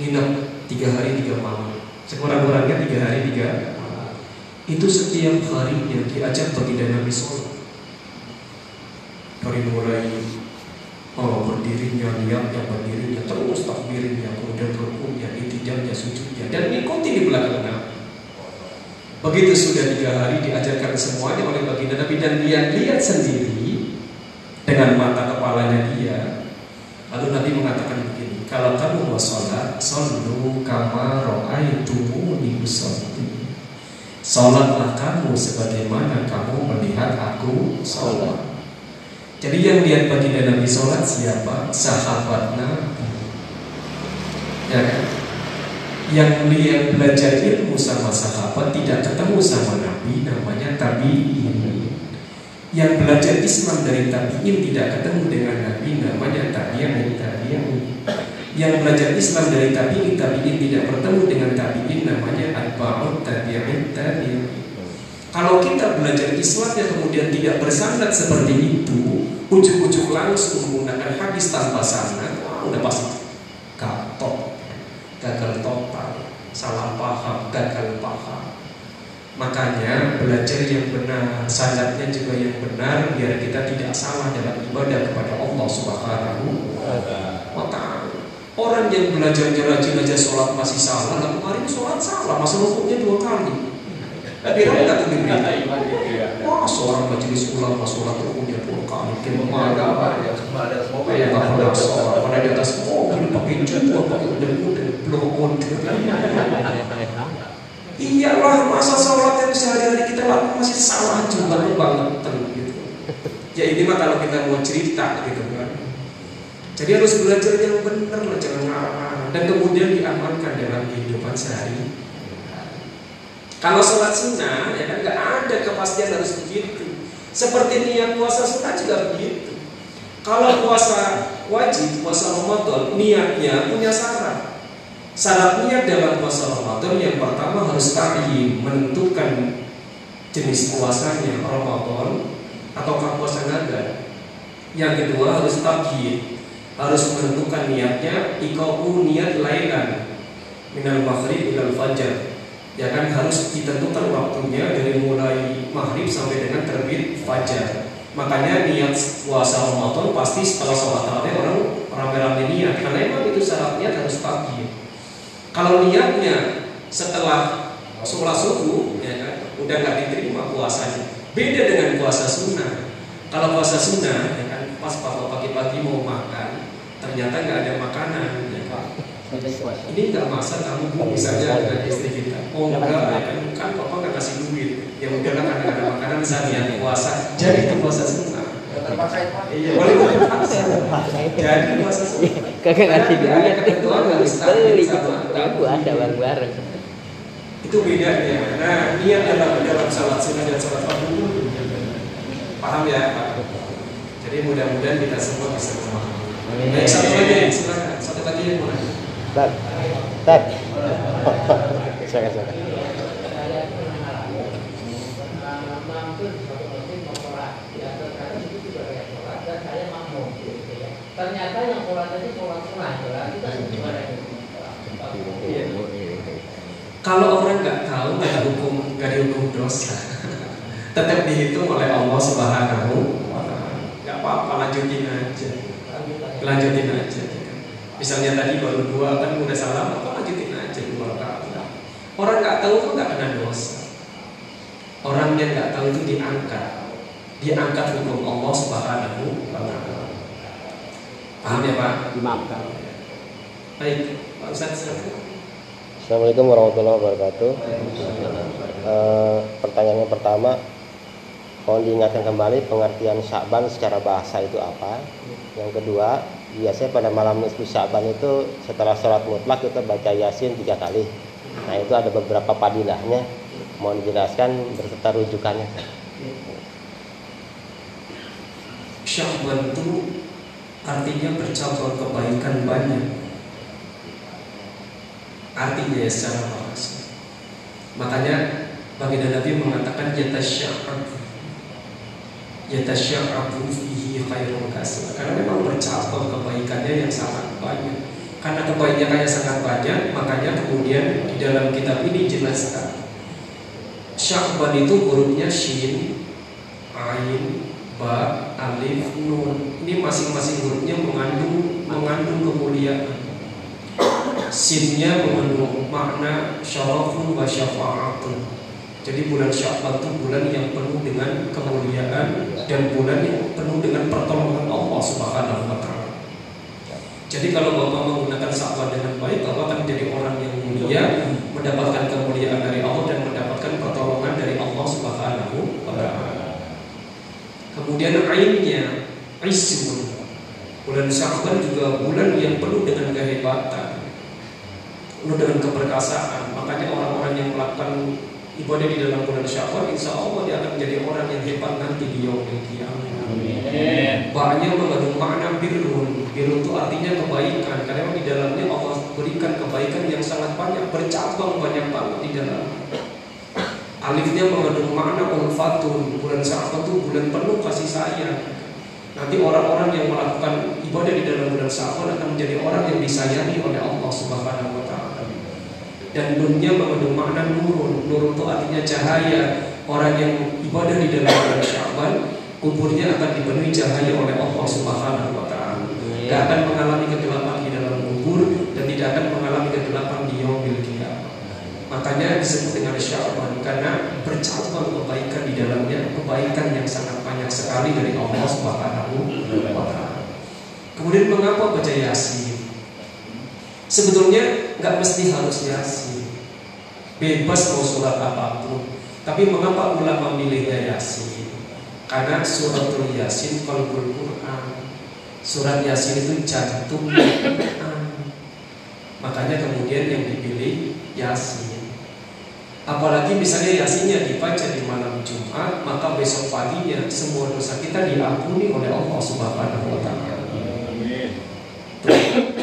[SPEAKER 1] Nginep tiga hari tiga malam Sekurang-kurangnya tiga hari tiga malam Itu setiap harinya diajak baginda Nabi sholat Dari mulai Oh, berdirinya, niatnya, berdirinya, terus takbirnya, kemudian rukunya, intijamnya, sujudnya, dan ikuti di belakang Nabi. Begitu sudah tiga hari diajarkan semuanya oleh baginda Nabi dan dia lihat sendiri dengan mata kepalanya dia. Lalu Nabi mengatakan kalau kamu mau sholat, solu kama ro'aitumuni usolli. Sholatlah kamu sebagaimana kamu melihat aku sholat. Jadi yang lihat baginda Nabi sholat siapa? Sahabat Nabi. Ya kan? Yang lihat belajar ilmu sama sahabat tidak ketemu sama Nabi namanya tabi'in. Yang belajar Islam dari tabi'in tidak ketemu dengan Nabi namanya tabi'in. Yang belajar Islam dari tabi'in tabi'in tidak bertemu dengan tabi'in namanya atba'ut tabi'in tabi'in. Kalau kita belajar Islam yang kemudian tidak bersandar seperti itu, ujuk-ujuk langsung menggunakan hadis tanpa sanad, wah udah pasti gatot, gagal total, salah paham, gagal paham. Makanya belajar yang benar, sanadnya juga yang benar, biar kita tidak salah dalam ibadah kepada Allah Subhanahu wa Ta'ala. Orang yang belajarnya rajin aja sholat masih salah, lalu kemarin sholat salah, masa rukuknya dua kali. Kira nggak tuh Wah, seorang majelis ulama sholat rukuknya dua kali. Gimana?
[SPEAKER 2] ada
[SPEAKER 1] nggak pernah sholat, pada di atas mobil pakai jubah, pakai udah udah blokon. Iyalah masa sholat yang sehari-hari kita lakukan masih salah juga banget gitu. Ya ini mah kalau kita mau cerita gitu kan. Jadi harus belajar yang benar lah, jangan ngarang-ngarang dan kemudian diamalkan dalam kehidupan sehari. Kalau sholat sunnah ya kan nggak ada kepastian harus begitu. Seperti niat puasa sunnah juga begitu. Kalau puasa wajib, puasa Ramadan, niatnya punya syarat. Syarat niat dalam puasa Ramadan yang pertama harus ta'yin, menentukan jenis puasanya Ramadan ataukah puasa naga. Yang kedua harus tabyid, harus menentukan niatnya ikau niat lailan minal maghrib ilal fajar. Ya kan harus ditentukan waktunya dari mulai maghrib sampai dengan terbit fajar. Makanya niat puasa Ramadan pasti setelah sholat tarawih orang rame-rame niat karena emang itu syaratnya harus pagi. Kalau niatnya setelah sholat subuh, ya kan, udah nggak diterima puasanya. Beda dengan puasa sunnah. Kalau puasa sunnah, ya kan, pas pagi-pagi mau makan, ternyata nggak ada makanan, ya kan. Ini nggak masak kamu bu misalnya dengan istri kita. Oh enggak, ya kan, kan papa nggak kasih duit. Ya udah karena nggak ada makanan niat puasa. Jadi itu puasa sunnah. Iya, boleh boleh paksa. Jadi puasa sunnah.
[SPEAKER 4] Kagak ngasih duit
[SPEAKER 1] ada ketentuan nggak bisa
[SPEAKER 4] beli
[SPEAKER 1] sama
[SPEAKER 4] Ibu ada bareng-bareng
[SPEAKER 1] itu bedanya. Nah, niat dalam dalam salat sunnah dan salat fardu paham ya Pak? Jadi mudah-mudahan kita semua bisa memahami. Baik, satu lagi, silakan. Satu lagi yang mana?
[SPEAKER 5] Silakan, silakan.
[SPEAKER 3] saya ternyata yang kita gimana.
[SPEAKER 1] Kalau orang nggak tahu nggak dihukum nggak dihukum dosa, tetap dihitung oleh Allah Subhanahu wa Ta'ala. Nggak apa-apa lanjutin aja, lanjutin aja. Misalnya tadi baru dua kan udah salah, apa lanjutin aja dua kali. Orang nggak tahu tuh nggak kena dosa. Orang yang nggak tahu itu diangkat, diangkat hukum Allah Subhanahu wa Ta'ala. Paham ya Pak?
[SPEAKER 4] Dimaafkan
[SPEAKER 1] Baik, Pak Ustadz. silakan.
[SPEAKER 5] Assalamualaikum warahmatullahi wabarakatuh. Eh, pertanyaan yang pertama, mohon diingatkan kembali pengertian Syakban secara bahasa itu apa. Yang kedua, biasanya pada malam nisfu Syakban itu setelah sholat mutlak kita baca Yasin tiga kali. Nah itu ada beberapa padilahnya. Mohon dijelaskan berserta rujukannya.
[SPEAKER 1] Syahwan itu artinya bercabang kebaikan banyak. Artinya ya secara bahasa. Makanya baginda Nabi mengatakan yatasya'abu yatasya'abu fihi khairul kasir karena memang bercabang kebaikannya yang sangat banyak. Karena kebaikannya sangat banyak, makanya kemudian di dalam kitab ini jelaskan Syakban itu hurufnya shin, ain, ba, alif, nun. Ini masing-masing hurufnya mengandung mengandung kemuliaan. Sinnya mengandung makna syarafun wa syafa'atun. Jadi bulan Syawal itu bulan yang penuh dengan kemuliaan dan bulan yang penuh dengan pertolongan Allah Subhanahu wa taala. Jadi kalau Bapak menggunakan Syawal dengan baik, Bapak akan menjadi orang yang mulia, mendapatkan kemuliaan dari Allah dan mendapatkan pertolongan dari Allah Subhanahu wa taala. Kemudian ainnya Isun Bulan Syawal juga bulan yang penuh dengan kehebatan Penuh dengan keperkasaan Makanya orang-orang yang melakukan ibadah di dalam bulan Syawal Insya Allah dia akan menjadi orang yang hebat nanti di Yomil Qiyamah Banyak mengandung makna birrun. Birrun itu artinya kebaikan. Karena di dalamnya Allah berikan kebaikan yang sangat banyak. Bercabang banyak banget di dalamnya Alifnya mengandung makna ulfatun Bulan Syawal itu bulan penuh kasih sayang. Nanti orang-orang yang melakukan ibadah di dalam bulan Syawal akan menjadi orang yang disayangi oleh Allah Subhanahu wa taala. Dan dunia mengandung makna artinya cahaya. Orang yang ibadah di dalam bulan Syawal, kuburnya akan dipenuhi cahaya oleh Allah Subhanahu wa taala. Tidak akan mengalami kegelapan di dalam kubur dan tidak akan mengalami kegelapan di yaumil qiyamah. Makanya disebut dengan Sya'ban karena bercabang kebaikan di dalamnya, kebaikan yang sangat banyak sekali dari Allah Subhanahu wa taala. Kemudian mengapa baca Yasin? Sebetulnya nggak mesti harus Yasin. Bebas mau surat apa pun. Tapi mengapa ulama milihnya Yasin? Karena suratul Yasin qalbul Quran. Surat Yasin itu jantung Quran. Makanya kemudian yang dipilih Yasin. Apalagi misalnya yasinnya dibaca di malam Jumat, maka besok paginya semua dosa kita diampuni oleh Allah Subhanahu wa taala.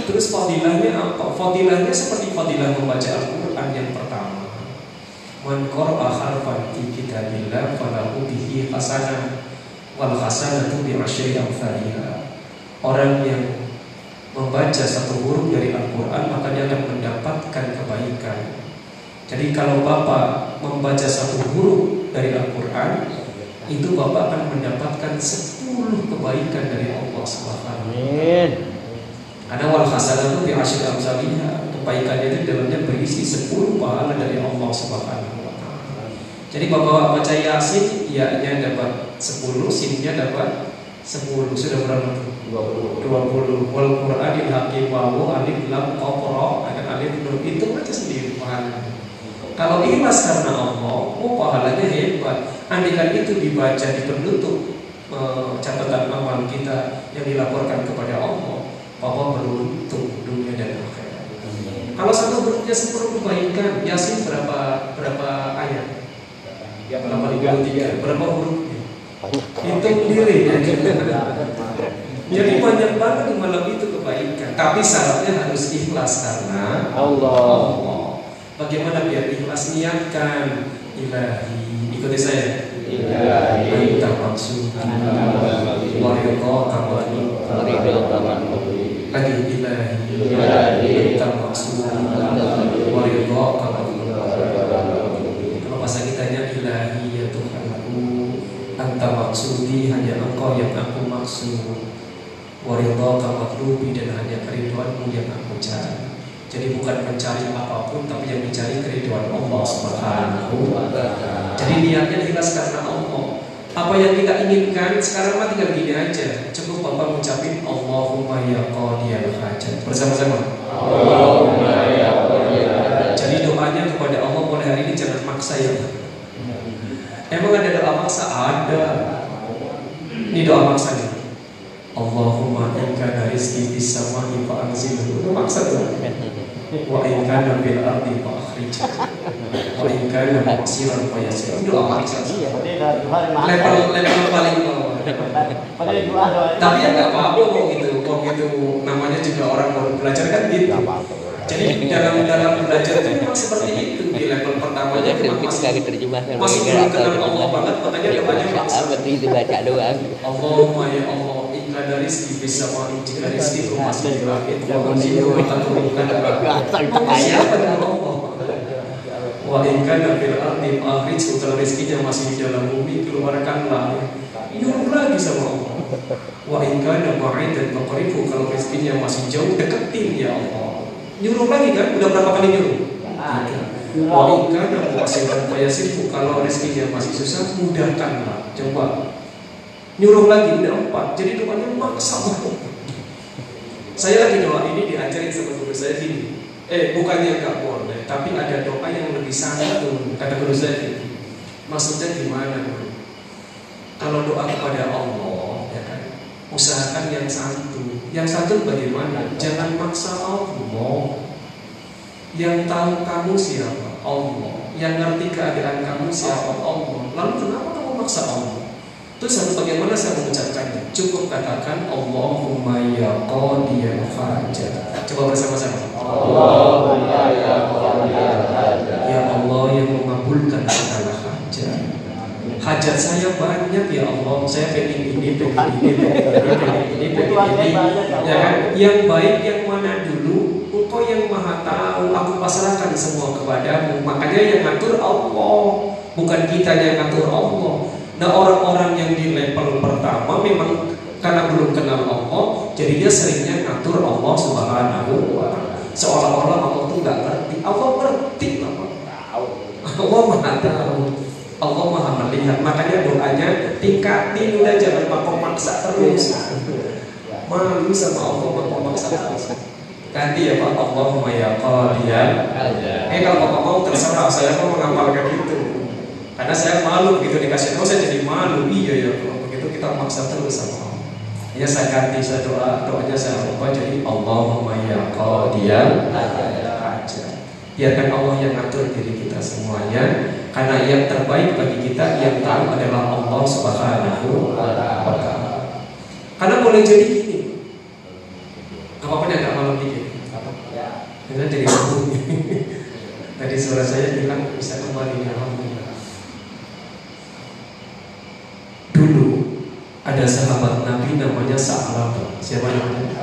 [SPEAKER 1] Terus fadilahnya apa? Fadilahnya seperti fadilah membaca Al-Qur'an yang pertama. Man qara'a harfan fi kitabillah falahu bihi hasanah wal hasanatu bi amsalha. Orang yang membaca satu huruf dari Al-Qur'an maka dia akan mendapatkan kebaikan. Jadi kalau Bapak membaca satu huruf dari Al-Quran itu Bapak akan mendapatkan 10 kebaikan dari Allah Subhanahu
[SPEAKER 4] Amin.
[SPEAKER 1] Karena wal hasanatu bi asyri amsalihha. Kebaikannya itu dalamnya berisi 10 pahala dari Allah Subhanahu wa taala. Jadi Bapak baca Yasin, ya-nya dapat 10, sinnya dapat 10. Sudah berapa tuh? 20. Wal Qur'anil hakim wa alif lam qafra ada alif nun itu aja sendiri pahalanya. Kalau ikhlas karena Allah, oh pahalanya hebat. Andikan itu dibaca di penutup eh, catatan amal kita yang dilaporkan kepada Allah, Kalau satu hurufnya sepuluh kebaikan, Yasin berapa berapa ayat? 83. Berapa hurufnya?
[SPEAKER 5] Banyak.
[SPEAKER 1] Hitung diri ya. Jadi banyak banget di malam itu kebaikan. Tapi syaratnya harus ikhlas karena
[SPEAKER 4] Allah.
[SPEAKER 1] Allah. Bagaimana biar ikhlas niatkan ilahi. Ikuti saya.
[SPEAKER 4] Ilahi.
[SPEAKER 1] Anta maksud.
[SPEAKER 4] Ridho.
[SPEAKER 1] Lagi ilahi.
[SPEAKER 4] Ilahi.
[SPEAKER 1] Anta maksud. Waridho kamani. Kalau bahasa kitanya ilahi ya Tuhanku Anta maksudi hanya engkau yang aku maksud Waridho kamatlubi dan hanya keriduanmu yang aku cari Jadi bukan mencari apa pun tapi yang dicari keriduan Allah Subhanahu wa taala. Jadi niatnya ikhlas karena Allah. Apa yang kita inginkan sekarang mah tinggal gini aja. Cukup Bapak ngucapin Allahumma ya qadiyal hajat. Bersama-sama.
[SPEAKER 4] Allahumma ya qadiyal
[SPEAKER 1] Jadi doanya kepada Allah mulai hari ini jangan maksa ya. Emang ada doa maksa? Ada. Ini doa maksa nih. Allahumma inka rizki bis sama'i fa anzilhu. Itu maksa tuh. Wa in kana bil ardi fa akhrij. Wa in kana muksiran fa yasir. Itu doa maksa. Level level paling bawah. Tapi ya nggak apa-apa kok gitu. Kok gitu namanya juga orang baru belajar kan gitu. Jadi dalam dalam belajar itu memang seperti itu di level memang
[SPEAKER 4] Kita
[SPEAKER 1] masih
[SPEAKER 4] nggak diterjemahkan.
[SPEAKER 1] masih belum kenal Allah banget makanya doanya
[SPEAKER 4] tuh itu baca doang.
[SPEAKER 1] Allahumma ya Allah dari rizki bisa wa jika rizki ku masih di langit wa anzilu wa taturunkan siapa dengan Allah wa in kana fil ardi akhrij kalau rizkinya masih di dalam bumi keluarkanlah. Nyuruh lagi sama Allah. Wa in kana ba'idan faqrifu kalau rizkinya masih jauh deketin ya Allah. Nyuruh lagi kan? Udah berapa kali nyuruh wa in kana mu'siran fayasirfu kalau rizkinya masih susah mudahkanlah. Coba nyuruh lagi udah empat jadi doanya maksa banget saya lagi doa ini diajarin sama guru saya gini. Eh bukannya nggak boleh tapi ada doa yang lebih santun kata guru saya gitu maksudnya gimana guru kalau doa kepada Allah ya kan? Usahakan yang santun yang santun bagaimana? Jangan maksa Allah. Yang tahu kamu siapa? Allah. Yang ngerti keadaan kamu siapa? Allah. Lalu kenapa kamu maksa Allah Terus harus bagaimana saya mengucapkannya? Cukup katakan Allahumma ya qadiyal hajat. Coba bersama-sama.
[SPEAKER 4] Allahumma ya qadiyal hajat.
[SPEAKER 1] Ya Allah yang mengabulkan segala hajat. Hajat saya banyak ya Allah. Saya pengen ini, pengen ini, pengen ini, pengen ini, pengen ini. Ya kan? Yang baik yang mana dulu? Engkau yang maha tahu. Aku pasrahkan semua kepadamu. Makanya yang ngatur Allah, bukan kita yang ngatur Allah. Nah orang-orang yang di level pertama memang karena belum kenal Allah, jadi dia seringnya ngatur Allah Subhanahu wa taala. Seolah-olah Allah tuh nggak ngerti. Allah ngerti lah, Pak. Allah maha tahu. Allah maha melihat. Makanya doanya tingkatin udah jangan makok maksa terus. Malu sama Allah makok maksa terus. Ganti ya Pak Allahumma ya qadiyal. Eh kalau Bapak mau terserah saya mau mengamalkan itu. Karena saya malu begitu dikasih tahu saya jadi malu. Iya ya kalau begitu kita maksa terus sama Allah. Ya saya ganti saya doa doanya saya ubah jadi Allahumma ya qadiyal hajat. Biarkan Allah yang ngatur diri kita semuanya karena yang terbaik bagi kita yang tahu adalah Allah Subhanahu wa taala. Karena boleh jadi gini. Apa-apa yang agak malam dikit. Karena jadi sembuh. Tadi suara saya bilang bisa kembali alhamdulillah. Dulu ada sahabat Nabi namanya Sa'labah. Siapa namanya?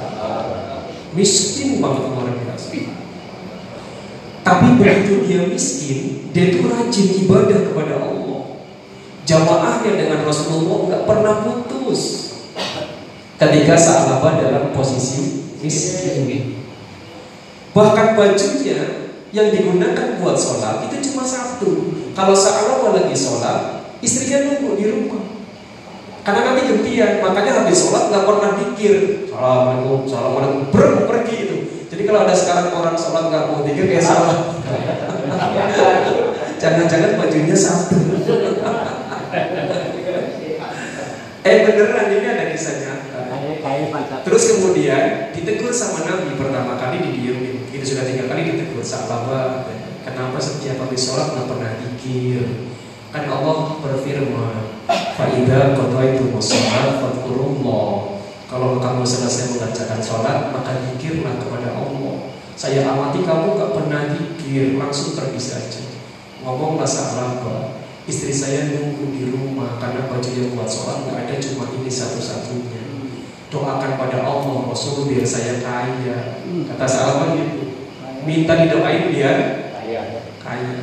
[SPEAKER 1] Miskin banget luar biasa. Tapi begitu dia miskin, dia itu rajin ibadah kepada Allah. Jamaahnya dengan Rasulullah nggak pernah putus. Ketika sahabat dalam posisi miskin. Bahkan bajunya yang digunakan buat sholat itu cuma satu. Kalau sahabat lagi sholat, istrinya nunggu di rumah. Karena nanti gantian, makanya habis sholat nggak pernah dikir. Assalamualaikum, assalamualaikum, ber pergi itu. Jadi kalau ada sekarang orang sholat nggak mau dikir kayak salah. Jangan-jangan bajunya satu. eh beneran ini ada kisahnya. Terus kemudian ditegur sama Nabi pertama kali didiemin. Itu sudah tiga kali ditegur sahabat. Kenapa setiap habis sholat nggak pernah dikir? Kan Allah berfirman, "Faidah qadaitum sholat fadkurullah." Kalau kamu selesai mengerjakan sholat, maka dikirlah kepada Allah. Saya amati kamu gak pernah dikir, langsung pergi saja. Ngomonglah sahabat, istri saya nunggu di rumah karena baju yang buat sholat nggak ada cuma ini satu-satunya. Doakan pada Allah, Rasul biar saya kaya. Kata sahabat gitu. Minta didoain biar kaya.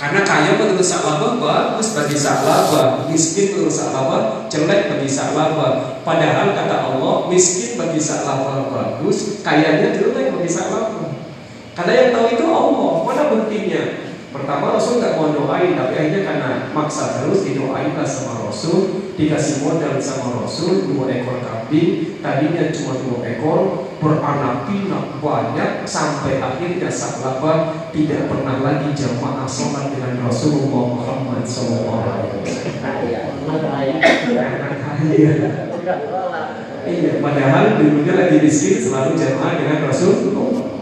[SPEAKER 1] Karena kaya menurut sahabat bagus bagi sahabat, miskin menurut sahabat jelek bagi sahabat. Padahal kata Allah, miskin bagi sahabat bagus, kayanya jelek bagi sahabat. Karena yang tahu itu Allah. Mana buktinya? Pertama Rasul nggak mau doain, tapi akhirnya karena maksa terus didoainlah sama Rasul, dikasih modal sama Rasul dua ekor kambing, tadinya cuma dua ekor, beranak pinak banyak sampai akhirnya sahabat tidak pernah lagi jamaah sholat dengan Rasulullah Muhammad SAW. Iya, padahal dulunya lagi miskin selalu jamaah dengan Rasulullah.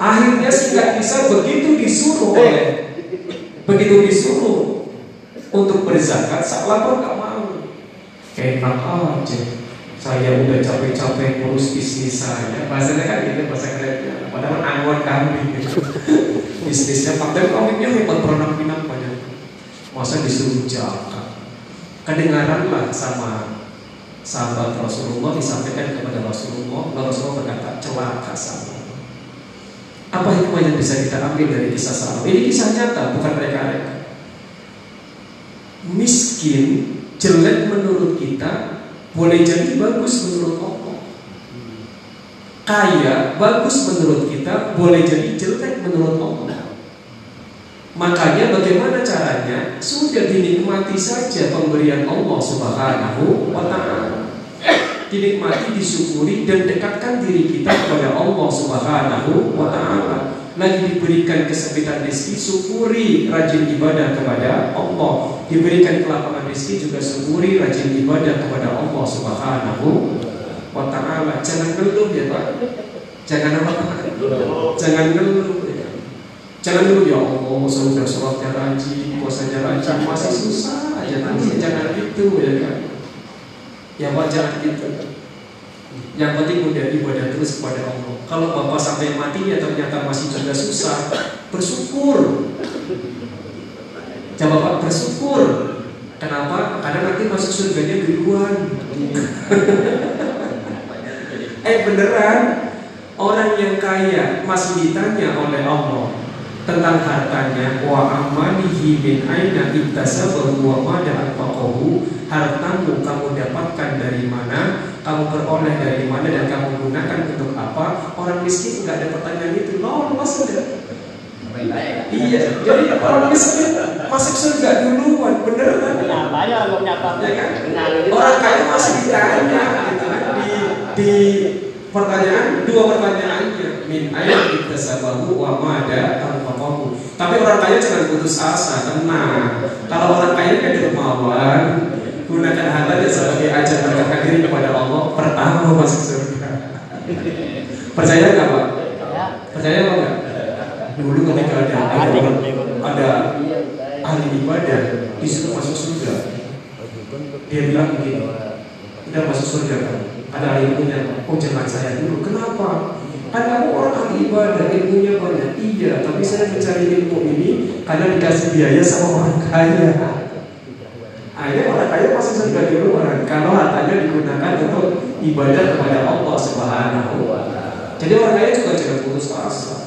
[SPEAKER 1] Akhirnya singkat bisa begitu disuruh oleh begitu disuruh untuk berzakat, sahabat nggak mau. Enak aja, saya udah capek-capek ngurus bisnis saya. Bahasanya kan gitu bahasa kerennya. Padahal angon kambing gitu. Bisnisnya pakai kambingnya hebat pernah pinang banyak. Masa disuruh zakat? Kedengaranlah sama sahabat Rasulullah disampaikan kepada Rasulullah. Lalu Rasulullah berkata celaka sahabat. Apa hikmah yang bisa kita ambil dari kisah sahabat? Ini kisah nyata, bukan mereka-mereka. Miskin, jelek menurut kita, boleh jadi bagus menurut Allah. Kaya, bagus menurut kita, boleh jadi jelek menurut Allah. Makanya bagaimana caranya? Sudah dinikmati saja pemberian Allah Subhanahu wa taala dinikmati, disyukuri dan dekatkan diri kita kepada Allah Subhanahu wa taala. Lagi diberikan kesempitan rezeki, syukuri rajin ibadah kepada Allah. Diberikan kelapangan rezeki juga syukuri rajin ibadah kepada Allah Subhanahu wa taala. Jangan ngeluh ya, Pak. Jangan apa? Jangan ngeluh ya. Jangan dulu ya Allah, sudah sholatnya rajin, puasanya rajin, masih susah aja nanti. Jangan gitu ya kan. Ya Pak jangan gitu Yang penting udah ibadah terus kepada Allah Kalau Bapak sampai mati ya ternyata masih juga susah Bersyukur Coba Pak bersyukur Kenapa? Karena nanti masuk surganya duluan Eh beneran? Orang yang kaya masih ditanya oleh Allah tentang hartanya wa amalihi min aina iktasabahu wa ma anfaqahu? Hartamu kamu dapatkan dari mana? Kamu peroleh dari mana dan kamu gunakan untuk apa? Orang miskin nggak ada pertanyaan itu. Lolos sudah iya jadi orang miskin masuk surga duluan bener kan?
[SPEAKER 4] Banyak kalau nyata.
[SPEAKER 1] ya kan? Orang kaya masih ditanya gitu kan? Di di pertanyaan dua pertanyaannya min aina iktasabahu wa ma anfaqahu tapi orang kaya jangan putus asa tenang. Kalau orang kaya kan dermawan gunakan hartanya sebagai ajang mendekatkan diri kepada Allah pertama masuk surga. Percaya nggak pak? Percaya apa enggak dulu ketika ada ada, ada ahli ibadah disuruh masuk surga. Dia bilang begini kita masuk surga kan ada ilmunya oh jangan saya dulu. Kenapa? Kan kamu orang ahli ibadah ilmunya banyak. Iya tapi saya mencari ilmu ini karena dikasih biaya sama orang kaya. Akhirnya orang kaya surga dulu orang kalau hartanya digunakan untuk ibadah kepada Allah Subhanahu wa taala. Jadi orang kaya juga jangan putus asa